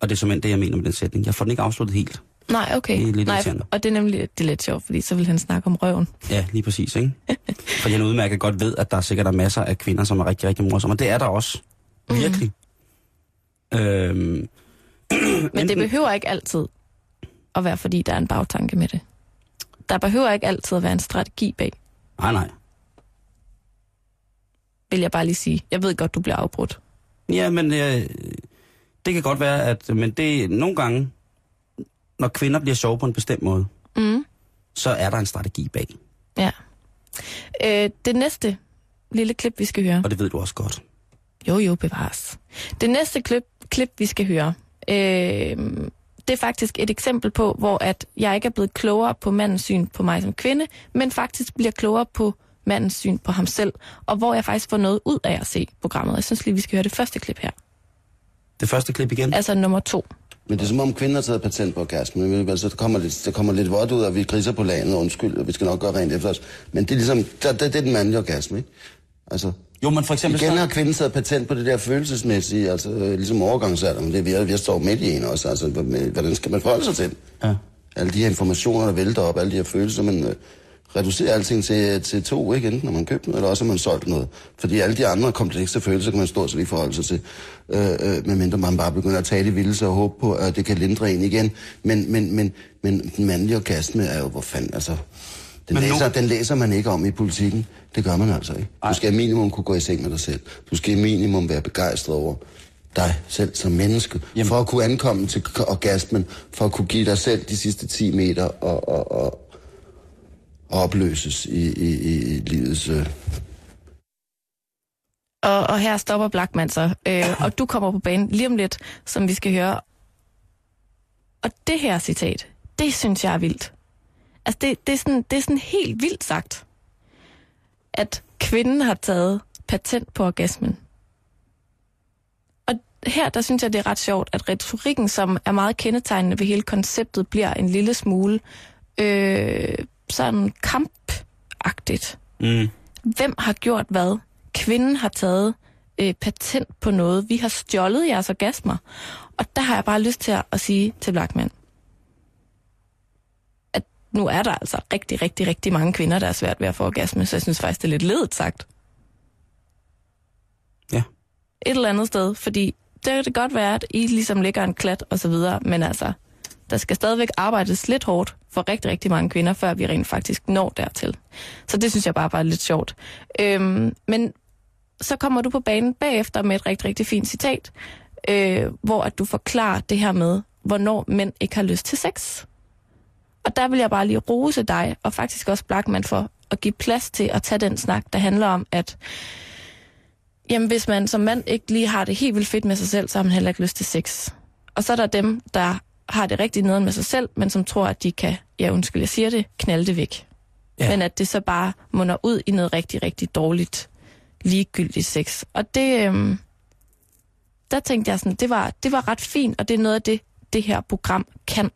Og det er simpelthen det, jeg mener med den sætning. Jeg får den ikke afsluttet helt. Nej, okay. Det er lidt Nej, irriterende. og det er nemlig det er lidt sjovt, fordi så vil han snakke om røven. Ja, lige præcis, ikke? For jeg udmærket godt ved, at der sikkert er masser af kvinder, som er rigtig, rigtig morsomme. Og det er der også. Virkelig. Mm. Øhm, Men det behøver ikke altid at være, fordi der er en bagtanke med det. Der behøver ikke altid at være en strategi bag, Nej, nej. Vil jeg bare lige sige. Jeg ved godt, du bliver afbrudt. Ja, men øh, det kan godt være, at men det nogle gange, når kvinder bliver sjove på en bestemt måde, Mm. så er der en strategi bag. Ja. Øh, det næste lille klip, vi skal høre. Og det ved du også godt. Jo, jo, bevares. Det næste klip, klip vi skal høre, øh, det er faktisk et eksempel på, hvor at jeg ikke er blevet klogere på mandens syn på mig som kvinde, men faktisk bliver klogere på mandens syn på ham selv, og hvor jeg faktisk får noget ud af at se programmet. Jeg synes lige, vi skal høre det første klip her. Det første klip igen. Altså nummer to. Men det er som om kvinder har taget patent på orgasmen. Men Altså, der kommer lidt, der kommer lidt vådt ud, og vi griser på landet, undskyld, og vi skal nok gøre rent efter os. Men det er ligesom, det, det, det er den mandlige orgasme, ikke? Altså, Jo, men for eksempel... igen så- har kvinden taget patent på det der følelsesmæssige, altså øh, ligesom overgangsalder, men det er vi, vi står midt i en også, altså, hvordan skal man forholde sig til det? Ja. Alle de her informationer, der vælter op, alle de her følelser, man øh, reducerer alting til, til to, ikke? Enten når man købt noget, eller også har man solgt noget. Fordi alle de andre komplekse følelser kan man stort set ikke forholde sig til, øh, øh, medmindre man bare begynder at tage det vilde og håbe på, at det kan lindre en igen. Men, men, men, men den mandlige orgasme er jo, hvor fanden, altså... Den Men nu- læser, den læser man ikke om i politikken. Det gør man altså ikke. Du skal i minimum kunne gå i seng med dig selv. Du skal i minimum være begejstret over dig selv som menneske. Jamen. For at kunne ankomme til orgasmen. For at kunne give dig selv de sidste 10 meter og, og, og opløses i, i, i, i livets... Øh. Og, og her stopper Blackman så, øh, og du kommer på banen lige om lidt, som vi skal høre. Og det her citat, det synes jeg er vildt. Altså, det, det, er, sådan, det er sådan helt vildt sagt, at kvinden har taget patent på orgasmen. Og her, der synes jeg, det er ret sjovt, at retorikken, som er meget kendetegnende ved hele konceptet, bliver en lille smule øh, sådan kampagtigt Mm. hvem har gjort hvad? Kvinden har taget øh, patent på noget. Vi har stjålet jeres orgasmer. Og der har jeg bare lyst til at, at sige til Blackman, at nu er der altså rigtig, rigtig, rigtig mange kvinder, der er svært ved at få orgasme, så jeg synes faktisk, det er lidt ledet sagt. Ja. et eller andet sted, fordi det kan det godt være, at I ligesom ligger en klat og så videre, men altså, der skal stadigvæk arbejdes lidt hårdt for rigtig, rigtig mange kvinder, før vi rent faktisk når dertil. Så det synes jeg bare var lidt sjovt. Øhm, men så kommer du på banen bagefter med et rigtig, rigtig fint citat, øh, hvor at du forklarer det her med, hvornår mænd ikke har lyst til sex. Og der vil jeg bare lige rose dig, og faktisk også Blackman for at give plads til at tage den snak, der handler om, at jamen, hvis man som mand ikke lige har det helt vildt fedt med sig selv, så har man heller ikke lyst til sex. Og så er der dem, der har det rigtig nede med sig selv, men som tror, at de kan, ja undskyld, jeg siger det, knalde det væk. Ja. Men at det så bare munder ud i noget rigtig, rigtig dårligt, ligegyldigt sex. Og det, øhm, der tænkte jeg sådan, det var, det var ret fint, og det er noget af det, det her program kan.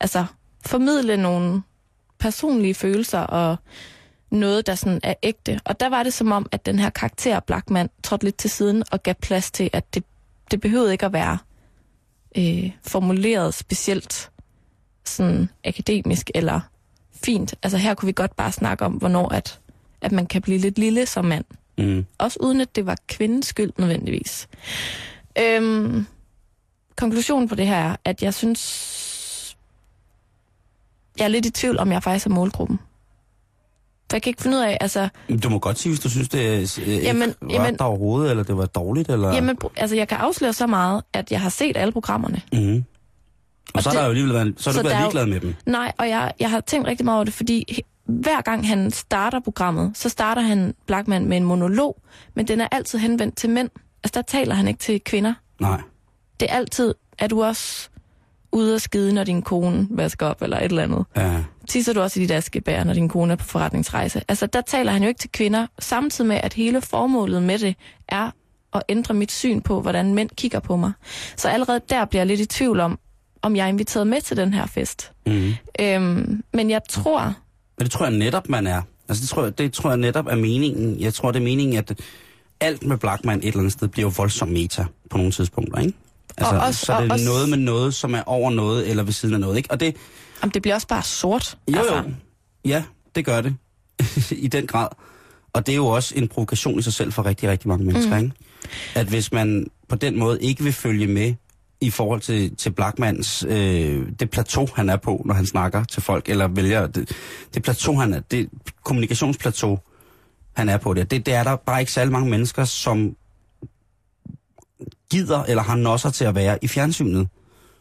Altså, formidle nogle personlige følelser og noget, der sådan er ægte. Og der var det som om, at den her karakter, Blackman, trådte lidt til siden og gav plads til, at det, det behøvede ikke at være øh, formuleret specielt sådan akademisk eller fint. Altså her kunne vi godt bare snakke om, hvornår at, at man kan blive lidt lille som mand. Mm. Også uden at det var kvindens skyld nødvendigvis. Øhm, konklusionen på det her er, at jeg synes, jeg er lidt i tvivl, om jeg faktisk er målgruppen. For jeg kan ikke finde ud af, altså, Du må godt sige, hvis du synes, det øh, ikke Jamen, var jamen- overhovedet, eller det var dårligt, eller... jamen, altså jeg kan afsløre så meget, at jeg har set alle programmerne. Mm. Og, Og så er det- der jo alligevel været, så er du ikke været jo- ligeglad med dem. Nej, og jeg, jeg har tænkt rigtig meget over det, fordi hver gang han starter programmet, så starter han Blackman med en monolog, men den er altid henvendt til mænd. Altså der taler han ikke til kvinder. Nej. Det er altid, er du også ude og skide, når din kone vasker op, eller et eller andet. Ja. Tisser du også i dit askebær, når din kone er på forretningsrejse? Altså, der taler han jo ikke til kvinder, samtidig med, at hele formålet med det er at ændre mit syn på, hvordan mænd kigger på mig. Så allerede der bliver jeg lidt i tvivl om, om jeg er inviteret med til den her fest. Mm. Øhm, men jeg tror, Men det tror jeg netop, man er. Altså, det tror, jeg, det tror jeg netop er meningen. Jeg tror, det er meningen, at alt med Blackman et eller andet sted bliver jo voldsomt meta på nogle tidspunkter, ikke? Altså, Og også- så er det og også- noget med noget, som er over noget, eller ved siden af noget, ikke? Og det, om det bliver også bare sort. jo altså, jo, ja, det gør det. I den grad. Og det er jo også en provokation i sig selv for rigtig, rigtig mange mennesker, mm. ikke? At hvis man på den måde ikke vil følge med i forhold til, til Blackmans, øh, det plateau, han er på, når han snakker til folk, eller vælger, det, det plateau, han er, det kommunikationsplateau, han er på det, det, det er der bare ikke særlig mange mennesker, som gider eller har nosser til at være i fjernsynet.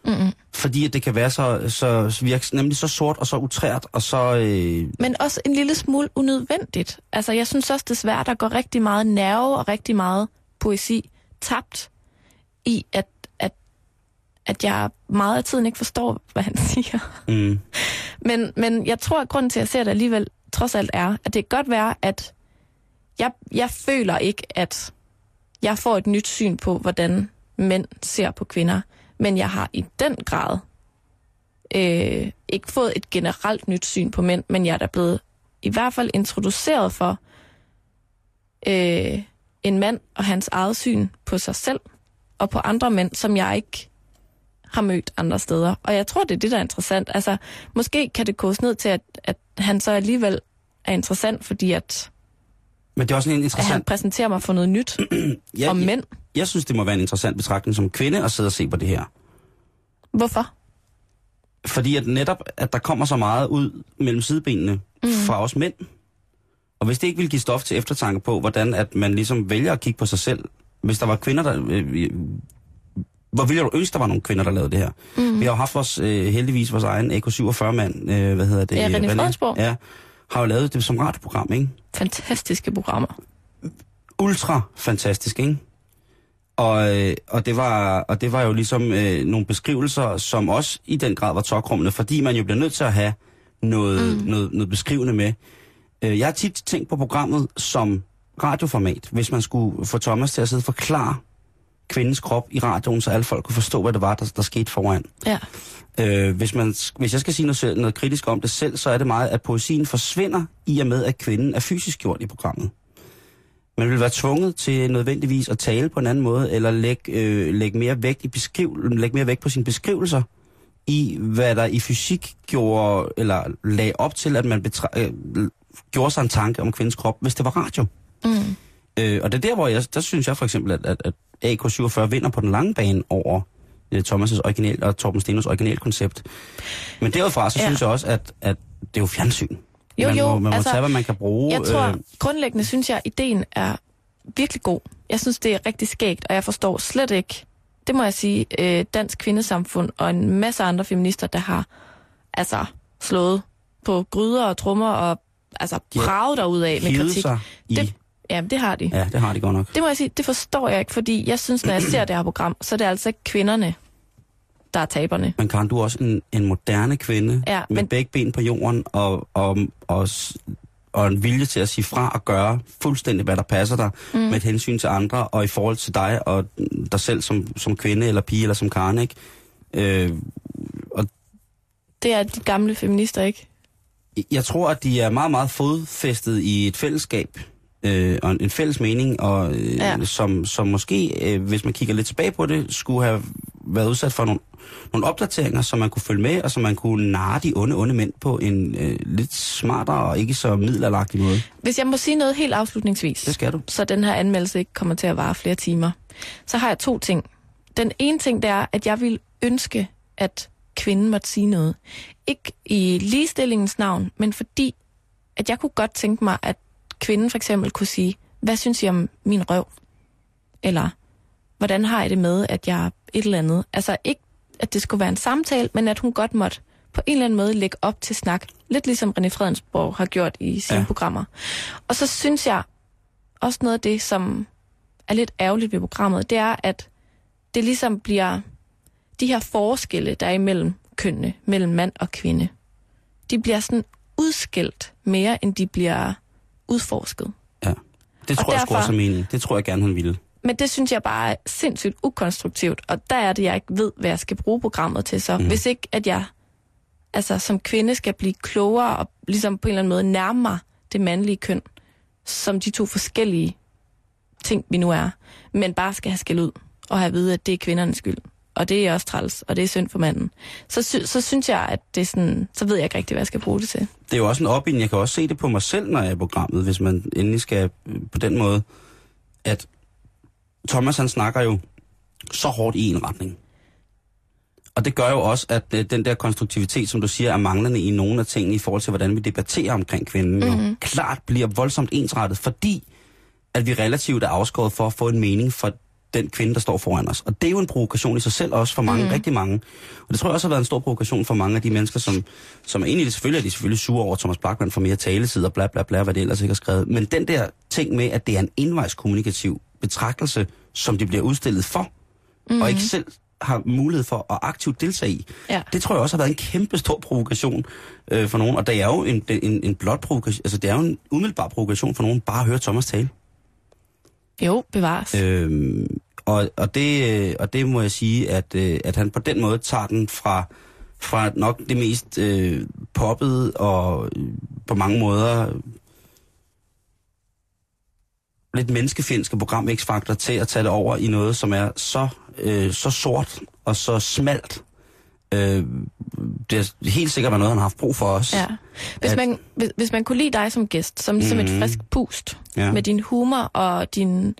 Mm-mm. Fordi at det kan være så, så virke, nemlig så sort og så utrært, og så... Øh, Men også en lille smule unødvendigt. Altså, jeg synes også desværre, der går rigtig meget nerve og rigtig meget poesi tabt i, at, at, at jeg meget af tiden ikke forstår, hvad han siger. mm, Men, men jeg tror, at grunden til, at jeg ser det alligevel trods alt er, at det kan godt være, at jeg, jeg føler ikke, at jeg får et nyt syn på, hvordan mænd ser på kvinder. Men jeg har i den grad øh, ikke fået et generelt nyt syn på mænd, men jeg er da blevet i hvert fald introduceret for øh, en mand og hans eget syn på sig selv og på andre mænd, som jeg ikke har mødt andre steder. Og jeg tror, det er det, der er interessant. Altså, måske kan det koges ned til, at, at han så alligevel er interessant, fordi at, men det er også en at han interessant... præsenterer mig for noget nyt Ja, om mænd. Jeg synes, det må være en interessant betragtning som kvinde at sidde og se på det her. Hvorfor? Fordi at netop, at der kommer så meget ud mellem sidebenene mm. fra os mænd. Og hvis det ikke vil give stof til eftertanke på, hvordan at man ligesom vælger at kigge på sig selv. Hvis der var kvinder, der... Øh, hvor ville du ønske, der var nogle kvinder, der lavede det her? Mm. Vi har jo haft vores, øh, heldigvis vores egen AK-47-mand, øh, hvad hedder det? Ja, René? Fredensborg. Ja, har jo lavet det som radioprogram, ikke? Fantastiske programmer. ultra fantastisk, ikke? Og, øh, og, det var, og det var jo ligesom øh, nogle beskrivelser, som også i den grad var tokrummende, fordi man jo bliver nødt til at have noget, mm. noget, noget beskrivende med. Øh, jeg har tit tænkt på programmet som radioformat, hvis man skulle få Thomas til at sidde og forklare kvindens krop i radioen, så alle folk kunne forstå, hvad det var, der, der skete foran. Ja. Øh, hvis, man, hvis jeg skal sige noget, noget kritisk om det selv, så er det meget, at poesien forsvinder i og med, at kvinden er fysisk gjort i programmet. Man vil være tvunget til nødvendigvis at tale på en anden måde, eller lægge, øh, lægge, mere, vægt i beskriv, lægge mere vægt på sine beskrivelser i, hvad der i fysik gjorde, eller lagde op til, at man betra- øh, gjorde sig en tanke om kvindens krop, hvis det var radio. Mm. Øh, og det er der, hvor jeg, der synes jeg for eksempel, at, at, at AK47 vinder på den lange bane over øh, Thomas' original og Torben Stenos originalkoncept. Men derudfra, så Ja. ja. synes jeg også, at, at det er jo fjernsyn. Jo, man jo, må, man må altså, tage, hvad man kan bruge. Jeg tror, øh, grundlæggende synes jeg, at ideen er virkelig god. Jeg synes, det er rigtig skægt, og jeg forstår slet ikke, det må jeg sige, øh, Dansk Kvindesamfund og en masse andre feminister, der har altså slået på gryder og trommer og altså Ja, braget derud af med kritik. sig i... Det, ja, det har de. Ja, det har de godt nok. Det må jeg sige, det forstår jeg ikke, fordi jeg synes, når jeg ser det her program, så er det altså ikke kvinderne, der er taberne. Men Karen, du er også en, en moderne kvinde Ja, med men- begge ben på jorden og, og, og, og en vilje til at sige fra og gøre fuldstændig, hvad der passer dig mm. med et hensyn til andre og i forhold til dig og dig selv som, som kvinde eller pige eller som Karen, ikke? Øh, og Det er de gamle feminister, ikke? jeg tror, at de er meget, meget fodfæstet i et fællesskab øh, og en, fælles mening, og øh, ja. som, som måske, øh, hvis man kigger lidt tilbage på det, skulle have været udsat for nogle, nogle opdateringer, som man kunne følge med, og som man kunne narre de onde, onde mænd på en øh, lidt smartere og ikke så middelalderagtig måde. Hvis jeg må sige noget helt afslutningsvis, Det skal du. så den her anmeldelse ikke kommer til at vare flere timer, så har jeg to ting. Den ene ting, det er, at jeg vil ønske, at kvinden måtte sige noget. Ikke i ligestillingens navn, men fordi, at jeg kunne godt tænke mig, at kvinden for eksempel kunne sige, hvad synes I om min røv? Eller, hvordan har jeg det med, at jeg er et eller andet? Altså ikke, at det skulle være en samtale, men at hun godt måtte på en eller anden måde lægge op til snak. Lidt ligesom René Fredensborg har gjort i sine ja. Programmer. Og så synes jeg også noget af det, som er lidt ærgerligt ved programmet, det er, at det ligesom bliver de her forskelle, der er imellem kønnene, mellem mand og kvinde. De bliver sådan udskilt mere, end de bliver udforsket. Ja. Det Og tror jeg sgu derfor- også er meningen. Det tror jeg gerne, hun ville. Men det synes jeg bare er sindssygt ukonstruktivt, og der er det, jeg ikke ved, hvad jeg skal bruge programmet til så. Mm. Hvis ikke, at jeg altså, som kvinde skal blive klogere og ligesom på en eller anden måde nærme mig det mandlige køn, som de to forskellige ting, vi nu er, men bare skal have skæld ud og have at vide, at det er kvindernes skyld. Og det er også træls, og det er synd for manden. Så, sy- så synes jeg, at det er sådan, så ved jeg ikke rigtig, hvad jeg skal bruge det til. Det er jo også en opbinding. Jeg kan også se det på mig selv, når jeg er i programmet, hvis man endelig skal øh, på den måde, at Thomas han snakker jo så hårdt i en retning. Og det gør jo også, at øh, den der konstruktivitet, som du siger, er manglende i nogle af tingene i forhold til, hvordan vi debatterer omkring kvinden, mm-hmm. jo klart bliver voldsomt ensrettet, fordi at vi relativt er afskåret for at få en mening for den kvinde, der står foran os. Og det er jo en provokation i sig selv også for mange, mm. rigtig mange. Og det tror jeg også har været en stor provokation for mange af de mennesker, som, som er egentlig selvfølgelig er de selvfølgelig sure over, at Thomas Blackman får mere taletid og bla bla bla, hvad det ellers ikke har skrevet. Men den der ting med, at det er en indvejskommunikativ betragtelse, som de bliver udstillet for, mm. og ikke selv har mulighed for at aktivt deltage i. Ja. Det tror jeg også har været en kæmpe stor provokation øh, for nogen. Og det er jo en, en, en blot provokation, altså det er jo en umiddelbar provokation for nogen bare at høre Thomas tale. Jo, bevares. Øh. Øhm, og, og, det, øh, og det må jeg sige, at, øh, at han på den måde tager den fra, fra nok det mest øh, poppede og øh, på mange måder lidt menneskefjendske program X-Factor til at tage det over i noget, som er så, øh, så sort og så smalt. Øh, det er helt sikkert noget, han har haft brug for os. Ja. Hvis, at- man, hvis, hvis man kunne lide dig som gæst, som ligesom mm. et Mhm. frisk pust, Ja. med din humor og din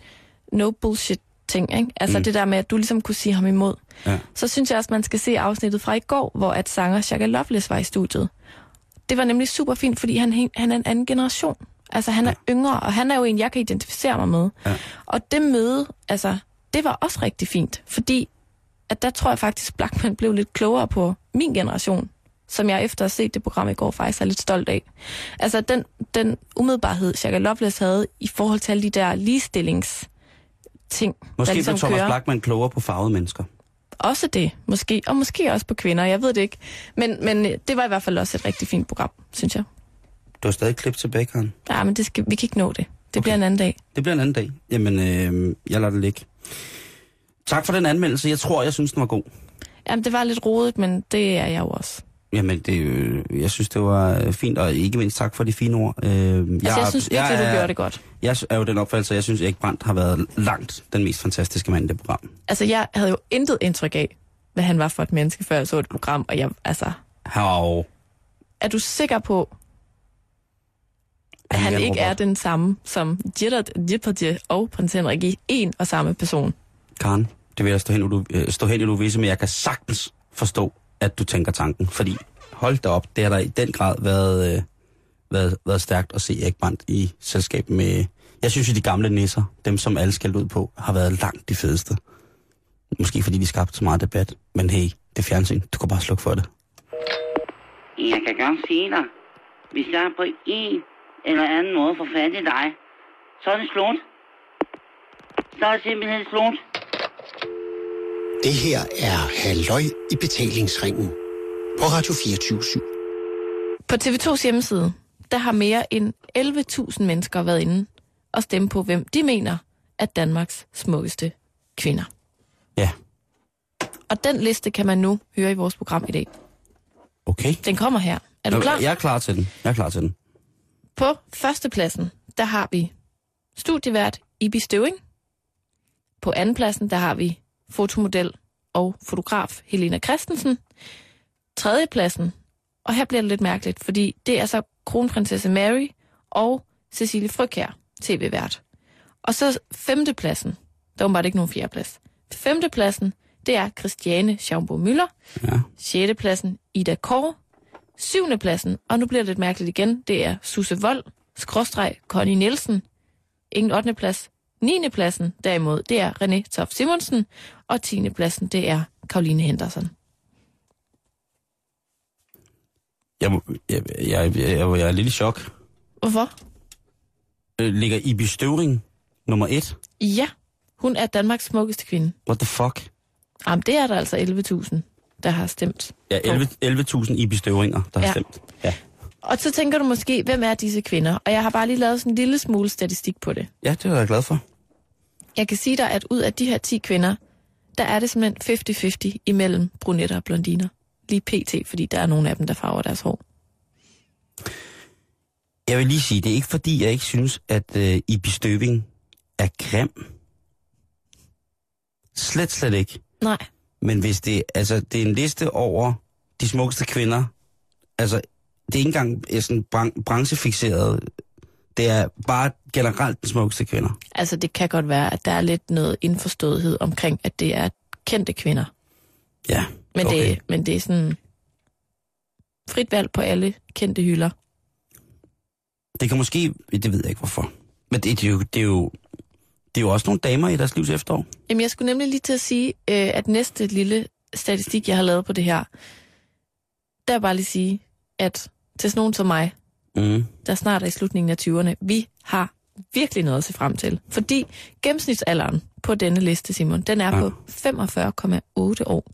no bullshit ting, ikke? altså Mm. det der med, at du ligesom kunne sige ham imod, Ja. så synes jeg også, man skal se afsnittet fra i går, hvor at sanger Shaka Loveless var i studiet. Det var nemlig super fint, fordi han, han er en anden generation. Altså han er yngre, og han er jo en, jeg kan identificere mig med. Ja. Og det møde, altså, det var også rigtig fint, fordi at der tror jeg faktisk, Blackman blev lidt klogere på min generation, som jeg efter at have set det program i går faktisk er lidt stolt af. Altså den, den umiddelbarhed, Shaka Loveless havde i forhold til alle de der ligestillings ting, Måske der ligesom blev Thomas kører. Blackman klogere på farvede mennesker. Også det, måske. Og måske også på kvinder, jeg ved det ikke. Men, men det var i hvert fald også et rigtig fint program, synes jeg. Du har stadig klip til Bacon. Ja, men det skal, vi kan ikke nå det. Det okay. bliver en anden dag. Det bliver en anden dag. Jamen, øh, jeg lader det ligge. Tak for den anmeldelse. Jeg tror, jeg synes, den var god. Jamen, det var lidt rodet, men det er jeg jo også. Jamen, det, øh, jeg synes, det var øh, fint, og ikke mindst tak for de fine ord. Øh, Altså, jeg, jeg synes virkelig, du gjorde det godt. Jeg er jo den opfattelse, at jeg synes, Erik Brandt har været langt den mest fantastiske mand i det program. Altså, jeg havde jo intet indtryk af, hvad han var for et menneske, før jeg så et program. Og jeg, altså, Hav. er du sikker på, at han er ikke er robot. den samme som Depardieu og prins Henrik i en og samme person. Karen, det vil jeg stå hen, i du, øh, stå hen i du visse, men jeg kan sagtens forstå, at du tænker tanken. Fordi, hold da op, det har der i den grad været, øh, været, været stærkt at se Erik Brandt i selskab med... Jeg synes jo, de gamle nisser, dem som alle skældte ud på, har været langt de fedeste. Måske fordi de skabte så meget debat. Men hey, det er fjernsyn. Du kan bare slukke for det. Jeg kan godt sige dig, hvis jeg på en eller anden måde får fat i dig, så er det slut. Så er det simpelthen slut. Det her er Halløj i betalingsringen på Radio 24 På TV2's hjemmeside, der har mere end 11.000 mennesker været inde og stemme på, hvem de mener er Danmarks smukkeste kvinder. Ja, Og den liste kan man nu høre i vores program i dag. okay. Den kommer her. Er du klar? Jeg er klar til den. Jeg er klar til den. På førstepladsen, der har vi studievært Ibi Støving. På andenpladsen, der har vi fotomodel og fotograf Helena Christensen. Tredjepladsen, og her bliver det lidt mærkeligt, fordi det er så kronprinsesse Mary og Cecilie Frøkjær, tv-vært. Og så femtepladsen, der var ikke nogen fjerdeplads. Femtepladsen, det er Christiane Schaumburg Møller. Ja. Sjette pladsen, Ida Kåre. Syvende pladsen, og nu bliver det lidt mærkeligt igen, det er Susse Vold, skråstreg Connie Nielsen. Ingen 8. plads. 9. pladsen, derimod, det er René Toft Simonsen. Og 10. pladsen, det er Karoline Henderson. Jeg, jeg, jeg, jeg, jeg, jeg er lidt i chok. Hvorfor? Øh, Ligger Ibi Støvring nummer et? Ja, hun er Danmarks smukkeste kvinde. What the fuck? Jamen, det er der altså 11.000, der har stemt. Ja, 11 11.000 Ibi Støvringer, der har Ja. stemt. Ja. Og så tænker du måske, hvem er disse kvinder? Og jeg har bare lige lavet sådan en lille smule statistik på det. ja, det er jeg glad for. Jeg kan sige dig, at ud af de her 10 kvinder, der er det simpelthen 50-50 imellem brunetter og blondiner. Lige pt, fordi der er nogle af dem, der farver deres hår. Jeg vil lige sige, det er ikke fordi, jeg ikke synes, at øh, Ibi Støving er grim. Slet, slet ikke. Nej, Men hvis det, altså, det er en liste over de smukkeste kvinder, altså, det er ikke engang øh, sådan bran- branchefixeret. Det er bare generelt de smukkeste kvinder. altså det kan godt være, at der er lidt noget indforståethed omkring, at det er kendte kvinder. Ja, Men, okay. det, men det er sådan frit valg på alle kendte hylder. Det kan måske, det ved jeg ikke hvorfor. Men det, det, er jo, det, er jo, det er jo også nogle damer i deres livs efterår. Jamen, jeg skulle nemlig lige til at sige, øh, at næste lille statistik, jeg har lavet på det her, der er bare lige sige, at til sådan nogen som mig, Mm. der snart er i slutningen af 20'erne, vi har virkelig noget at se frem til. Fordi gennemsnitsalderen på denne liste, Simon, den er Ja. på 45,8 år.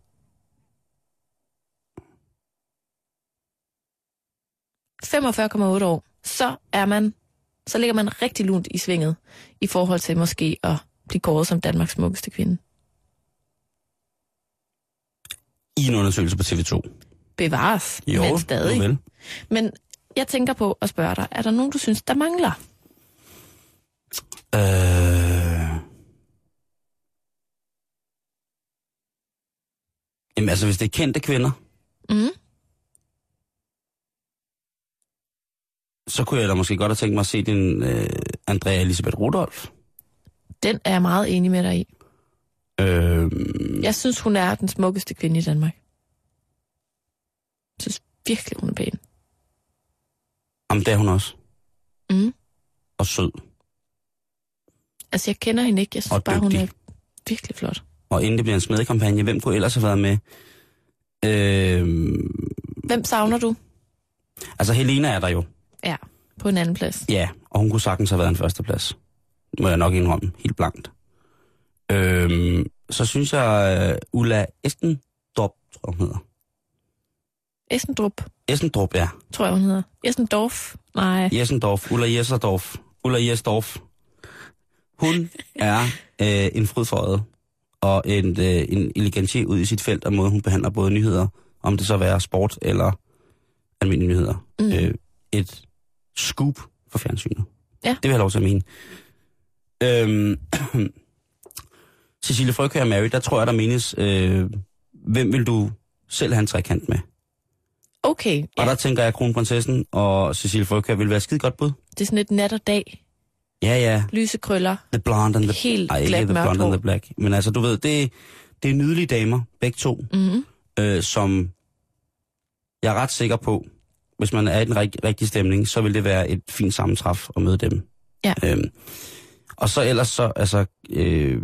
45,8 år. Så er man, så ligger man rigtig lunt i svinget i forhold til måske at blive kåret som Danmarks smukkeste kvinde. I en undersøgelse på TV2. Bevares, Jo, men stadig. vel. Men jeg tænker på at spørge dig, er der nogen, du synes, der mangler? Øh... Jamen altså, hvis det er kendte kvinder, Mm. Så kunne jeg da måske godt have tænkt mig at se din øh, Andrea Elisabeth Rudolf. Den er jeg meget enig med dig i. Øh, Jeg synes, hun er den smukkeste kvinde i Danmark. Jeg synes virkelig, hun er pæn. jamen, det er hun også. Mm. Og sød. Altså, jeg kender hende ikke. Jeg synes Og bare, hun dygtig. er virkelig flot. Og inden det bliver en smedekampagne, hvem kunne ellers have været med? Øh, Hvem savner du? altså, Helena er der jo. Ja, på en anden plads. Ja, og hun kunne sagtens have været en førsteplads. Må jeg nok indrømme, helt blankt. Øhm, så synes jeg, uh, Ulla Estendorp, tror jeg, hun hedder. Essendrup, Essendorp, ja. tror jeg, hun hedder. Essendorf? Nej. Jessendorf, Ulla Jesserdorf. Ulla Jessendorf. Hun er øh, en frydføjet og en, øh, en elegantier ud i sit felt, og måde hun behandler både nyheder, om det så være sport eller almindelige nyheder. Mm. Øh, et scoop for fjernsynet. Ja. Det vil jeg lov til at mene. Øhm, Cecilie Frøkjær og Mary, der tror jeg, der menes, øh, hvem vil du selv have en trekant med? Okay, Og ja. der tænker jeg, at kronprinsessen og Cecilie Frøkær vil være skide godt bud. det er sådan et nat og dag. Ja, ja. Lyse krøller. The Blonde and the... Helt Ej, ikke glat The mørkt Blonde and the Black. Men altså, du ved, det, det er nydelige damer, begge to, Mm-hmm. øh, som jeg er ret sikker på, hvis man er i den rig- rigtige stemning, så vil det være et fint sammentræf at møde dem. Ja. Øhm, og så ellers så, altså... Øh,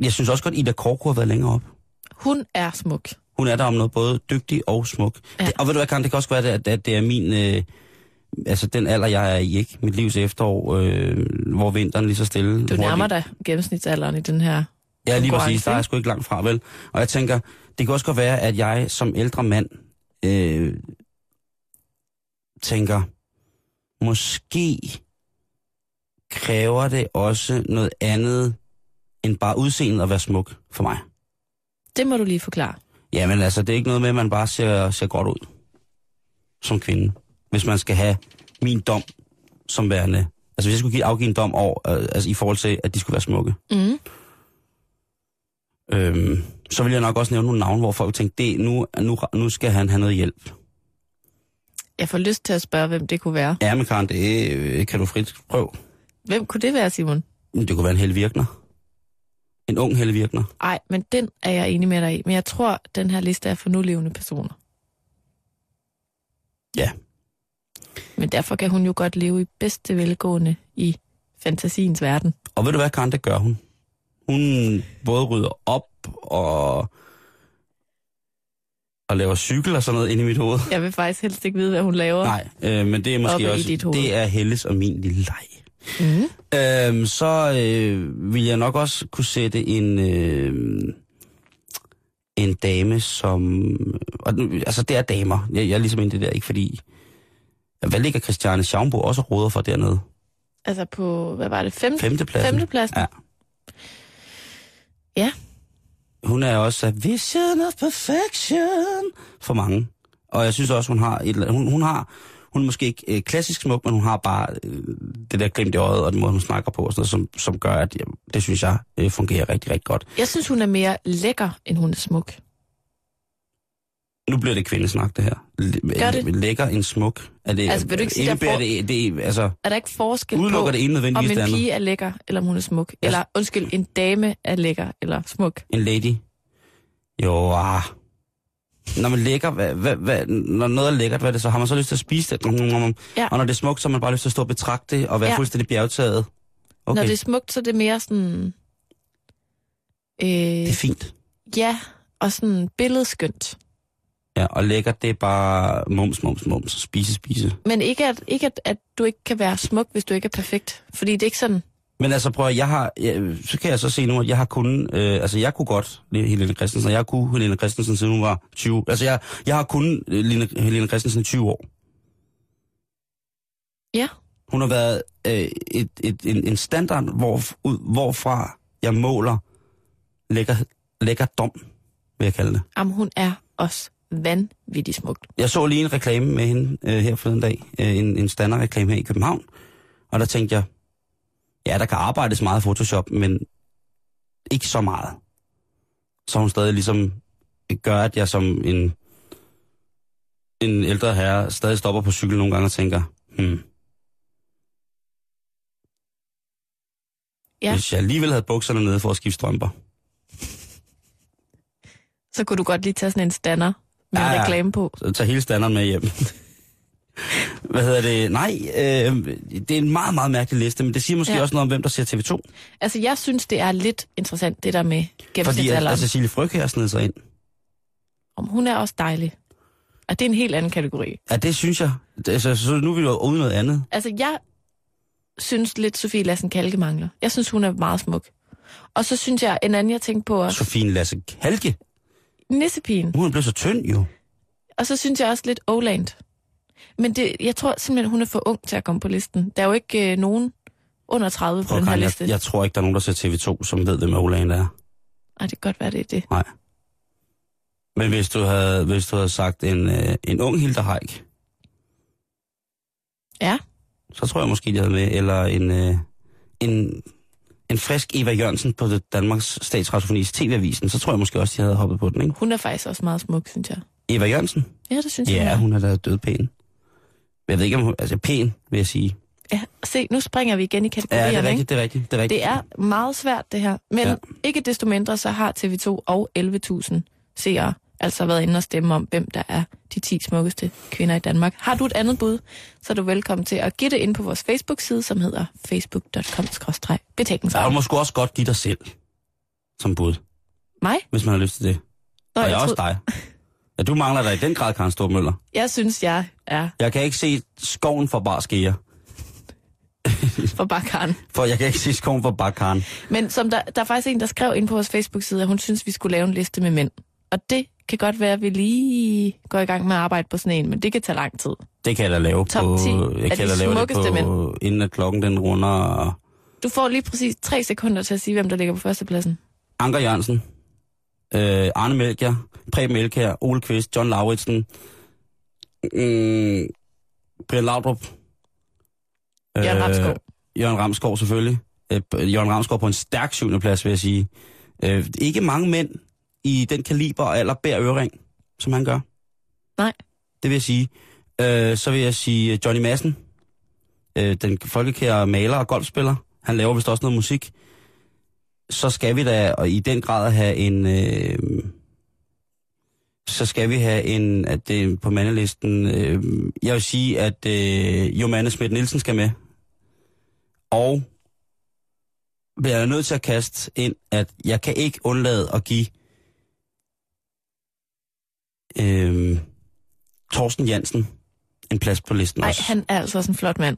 jeg synes også godt, Ida Kork har været længere op. Hun er smuk. Hun er der om noget både dygtig og smuk. Ja. Det, og ved du hvad, Karen, det kan også være, at, at det er min... Øh, altså den alder, jeg er i, ikke? Mit livs efterår, øh, hvor vinteren lige så stille. Du nærmer dig gennemsnitsalderen i den her. Ja, lige præcis. Der er jeg sgu ikke langt fra, vel? Og jeg tænker, det kan også godt være, at jeg som ældre mand øh, tænker, måske kræver det også noget andet end bare udseendet at være smuk for mig. Det må du lige forklare. Jamen altså, det er ikke noget med, at man bare ser, ser godt ud som kvinde. Hvis man skal have min dom som værende... Altså, hvis jeg skulle give, afgive en dom over, øh, altså i forhold til, at de skulle være smukke, Mm. øhm, så vil jeg nok også nævne nogle navne, hvor folk tænker, det, nu, nu, nu skal han have noget hjælp. Jeg får lyst til at spørge, hvem det kunne være. Ja, men Karen, det øh, kan du frit prøve. Hvem kunne det være, Simon? Det kunne være en Helle Virkner. En ung Helle Virkner. Nej, men den er jeg enig med dig i. Men jeg tror, den her liste er for nulevende personer. Ja. Men derfor kan hun jo godt leve i bedste velgående i fantasiens verden. Og ved du hvad, Karen, det gør hun. Hun både rydder op og, og laver cykel og sådan noget inde i mit hoved. Jeg vil faktisk helst ikke vide, hvad hun laver. Nej, øh, men det er måske også, det er Helles og min lille leg. Mm. Øhm, så øh, vil jeg nok også kunne sætte en, øh, en dame, som... Og, altså, det er damer. Jeg, jeg er ligesom inde i det der, ikke fordi... Hvad ligger Christiane Schaumburg også og råder for dernede? Altså på, hvad var det, femte, Femtepladsen. femtepladsen? Ja. Ja. Hun er også a vision of perfection for mange. Og jeg synes også, hun har et, eller- hun, hun har, hun er måske ikke øh, klassisk smuk, men hun har bare øh, det der glimt i øjet, og den måde, hun snakker på, og sådan noget, som, som gør, at jamen, det synes jeg øh, fungerer rigtig, rigtig godt. Jeg synes, hun er mere lækker, end hun er smuk. Nu bliver det kvindesnak, det her. L- Gør det? Lækker en smuk. Er det, Altså, vil du ikke sige, der får- det, det, altså, Er der ikke forskel på, det ene om en andet? pige er lækker, eller om hun er smuk? Eller, undskyld, en dame er lækker, eller smuk? En lady? Jo, ah. Når man lækker, hvad, hvad, hvad, når noget er lækkert, hvad er det så? Har man så lyst til at spise det? Ja. Og når det er smukt, så har man bare lyst til at stå og betragte det og være Ja. fuldstændig bjergtaget. Okay, Okay. Når det er smukt, så er det mere sådan... Øh, det er fint. ja, og sådan billedskønt. Ja, og lækkert, det er bare mums, mums, mums. Spise, spise. Men ikke, at, ikke at, at du ikke kan være smuk, hvis du ikke er perfekt. Fordi det er ikke sådan... Men altså prøv at, jeg har, jeg, så kan jeg så se nu, at jeg har kun, øh, altså jeg kunne godt Helene Christensen, jeg har kunnet Helene Christensen, siden hun var 20. Altså jeg, jeg har kun Helene, Helene Christensen i 20 år. Ja. Hun har været øh, et, et, en, en standard, hvor, ud, hvorfra jeg måler lækker, lækker dom, vil jeg kalde det. Jamen, hun er også vanvittig smuk. Jeg så lige en reklame med hende øh, her forleden dag, øh, en, en standardreklame her i København, og der tænkte jeg, ja, der kan arbejdes meget i Photoshop, men ikke så meget. Så hun stadig ligesom gør, at jeg som en, en ældre herre stadig stopper på cykel nogle gange og tænker, hmm, Ja. hvis jeg alligevel havde bukserne nede for at skifte strømper. Så kunne du godt lige tage sådan en stander med Ja, reklame på. Så tag hele standarden med hjem. Hvad hedder det? Nej, øh, det er en meget, meget mærkelig liste, men det siger måske Ja. også noget om, hvem der ser TV2. Altså, jeg synes, det er lidt interessant, det der med Fordi at, gennemsnitsalderen. at Cecilie Fryg her sned sig ind. Om hun er også dejlig. Og det er en helt anden kategori. Ja, det synes jeg. Altså, så nu er vi jo ude noget andet. Altså, jeg synes lidt, Sofie Lassen Kalke mangler. Jeg synes, hun er meget smuk. Og så synes jeg, en anden, jeg tænkte på også, Sofie Lasse Kalke, Nissepigen. hun er blevet så tynd jo. Og så synes jeg også lidt Oland. Men det, jeg tror simpelthen, hun er for ung til at komme på listen. Der er jo ikke øh, nogen under 30 på Prøv, den her liste. jeg, jeg tror ikke, der er nogen, der ser TV2, som ved, hvem Oland er. Ej, det kan godt være, det er det. Nej. Men hvis du havde, hvis du havde sagt en, øh, en ung Hilda Haik, Ja. så tror jeg måske, de havde med. Eller en, øh, en, en frisk Eva Jørgensen på det Danmarks Statsradiofonis TV-avisen, så tror jeg måske også, de havde hoppet på den, ikke? Hun er faktisk også meget smuk, synes jeg. Eva Jørgensen? Ja, det synes jeg. Ja, hun er da død pæn. Jeg ved ikke, om hun... Altså, pæn, vil jeg sige. Ja, se, nu springer vi igen i Ja, kategorierne, det er rigtigt, det er rigtigt. Det er, rigtigt. Det er meget svært, det her. Men Ja. ja. ikke desto mindre, så har TV2 og 11.000 seere altså været inde og stemme om, hvem der er de 10 smukkeste kvinder i Danmark. Har du et andet bud, så er du velkommen til at give det ind på vores Facebook-side, som hedder facebook.com Ja, du må sgu også godt give dig selv som bud, Mig? hvis man har lyst til det. Nå, og jeg, jeg også dig. Ja, du mangler dig i den grad, Karen Stormøller. jeg synes, jeg er Jeg kan ikke se skoven for bare skære. for bakkaren. For jeg kan ikke se skoven for bare Karen. Men som der, der er faktisk en, der skrev ind på vores Facebook-side, at hun synes, vi skulle lave en liste med mænd. Og det kan godt være, at vi lige går i gang med at arbejde på sådan en, men det kan tage lang tid. Det kan jeg da lave Top på... 10 jeg kan da lave det på, inden at klokken den runder... Du får lige præcis tre sekunder til at sige, hvem der ligger på førstepladsen. Anker Jørgensen, øh, Arne Melchior, Preben Elkær, Ole Kvist, John Lauritsen, mm, Brian Laudrup. Jørgen Ramskov. Jørgen Ramskov selvfølgelig. Øh, Jørgen Ramskov på en stærk syvende plads, vil jeg sige. Øh, ikke mange mænd i den kaliber og alder bærer øring, som han gør. Nej. Det vil jeg sige. Øh, så vil jeg sige Johnny Madsen, øh, den folkekære maler og golfspiller. Han laver vist også noget musik. Så skal vi da og i den grad have en... Øh, så skal vi have en, at det på mandelisten, øh, jeg vil sige, at øh, Jomanne Schmidt Nielsen skal med. Og bliver jeg nødt til at kaste ind, at jeg kan ikke undlade at give øh, Torsten Jansen en plads på listen Nej, også. han er altså også en flot mand.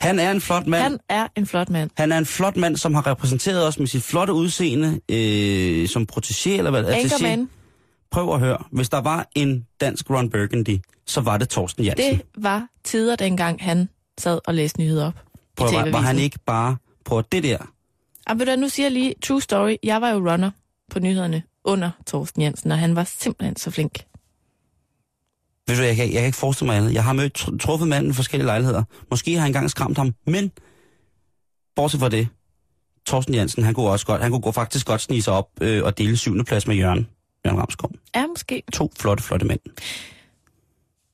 han er en flot mand. Han er en flot mand. Han er en flot mand, som har repræsenteret os med sit flotte udseende øh, som protégé, eller hvad det er. Anchorman, Prøv at høre. Hvis der var en dansk Ron Burgundy, så var det Torsten Jansen. det var tider dengang, han sad og læste nyheder op. Prøv, i var, var han ikke bare på det der? Og ved du, nu siger jeg lige, true story, jeg var jo runner på nyhederne under Torsten Jensen, og han var simpelthen så flink. Ved du, jeg kan, jeg kan ikke forestille mig andet. Jeg har mødt tr- truffet manden i forskellige lejligheder. Måske har jeg engang skræmt ham, men bortset fra det, Torsten Jansen, han kunne også godt, han kunne gå- faktisk godt snige sig op øh, og dele syvende plads med Jørgen. Jørgen Ramskov. Ja, måske. To flotte, flotte mænd.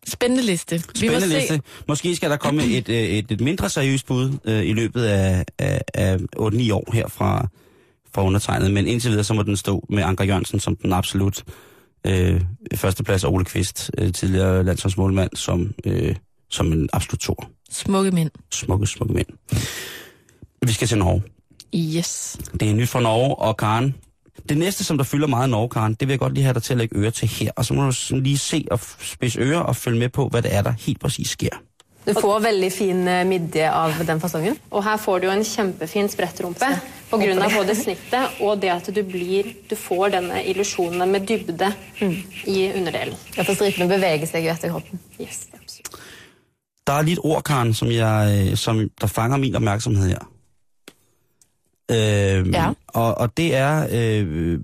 Spændende liste. Vi Spændende se. liste. Måske skal der komme et, øh, et, et mindre seriøst bud øh, i løbet af, af, af 8-9 år her fra, fra undertegnet, men indtil videre så må den stå med Anker Jørgensen som den absolut øh, førsteplads, og Ole Kvist, øh, tidligere landsholdsmålmand, som, øh, som en absolut tor. Smukke mænd. Smukke, smukke mænd. Vi skal til Norge. Yes. Det er nyt fra Norge, og Karen, det næste, som der fylder meget i Norge, Karen, det vil jeg godt lige have dig til at lægge øre til her. Og så må du sådan lige se og spidse ører og følge med på, hvad det er, der helt præcis sker. Du får veldig fin eh, midje av den fasongen. Og her får du en kjempefin sprettrumpe av både snittet og det at du blir Du får denne illusjonen med dybde i underdelen. At stripene beveger seg etter kroppen. Yes, absolutt. Der er lige et ord, Karen, som, jeg, som der fanger min opmærksomhed her. Øh, Ja. og, og det er øh,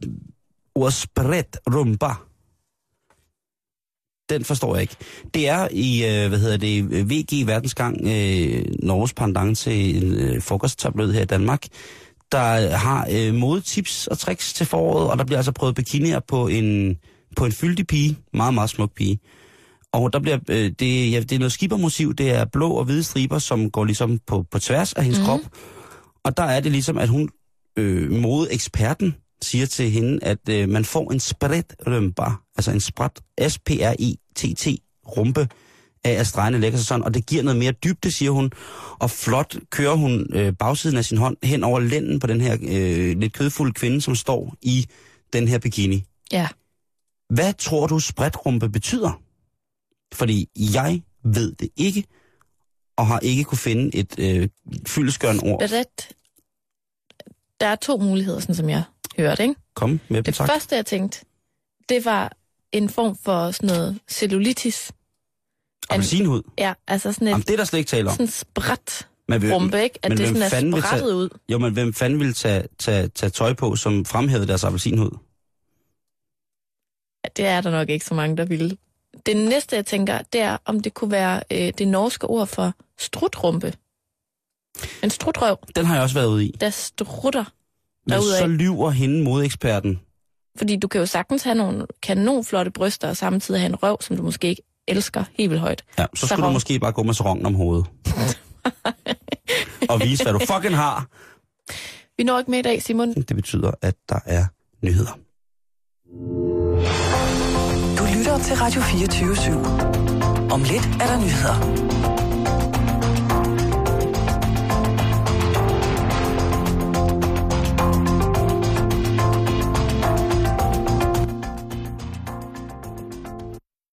ordet spredt rumba. Den forstår jeg ikke. Det er i, øh, hvad hedder det, VG Verdensgang, øh, Norges pendant til en øh, frokosttablet her i Danmark, der har øh, modetips og tricks til foråret, og der bliver altså prøvet bikinier på en, på en fyldig pige, meget, meget smuk pige. Og der bliver, øh, det, ja, det er noget skippermotiv, det er blå og hvide striber, som går ligesom på, på tværs af hendes mm. krop. Og der er det ligesom, at hun, øh, modeeksperten, siger til hende, at øh, man får en spredt rumpa, altså en spredt, S-P-R-I-T-T, rumpe, af at stregene lægger sig sådan, og det giver noget mere dybde, siger hun. Og flot kører hun øh, bagsiden af sin hånd hen over lænden på den her øh, lidt kødfulde kvinde, som står i den her bikini. Ja. Hvad tror du spredtrumpe betyder? Fordi jeg ved det ikke, og har ikke kunne finde et øh, fyldeskørende ord. Ret. Der er to muligheder, sådan som jeg hørte, ikke? Kom med dem, Det tak. første, jeg tænkte, det var en form for sådan noget cellulitis. Appelsinhud. Ja, altså sådan et Jamen, det er der slet ikke tale om. sådan spræt Men hvem- rumpe, ikke? At men det sådan er vil tage- ud. Jo, men hvem fanden ville tage, tage, tage tøj på, som fremhævede deres appelsinhud? Ja, det er der nok ikke så mange, der ville. Det næste, jeg tænker, det er, om det kunne være øh, det norske ord for strutrumpe. En strutrøv, Den har jeg også været ude i. der strutter Men derudad. så lyver hende modeeksperten Fordi du kan jo sagtens have nogle kanonflotte bryster, og samtidig have en røv, som du måske ikke elsker helt vildt højt. Ja, så skulle Sarong. du måske bare gå med sarongen om hovedet. og vise, hvad du fucking har. Vi når ikke med i dag, Simon. Det betyder, at der er nyheder. Du lytter til Radio 24 /7. Om lidt er der nyheder.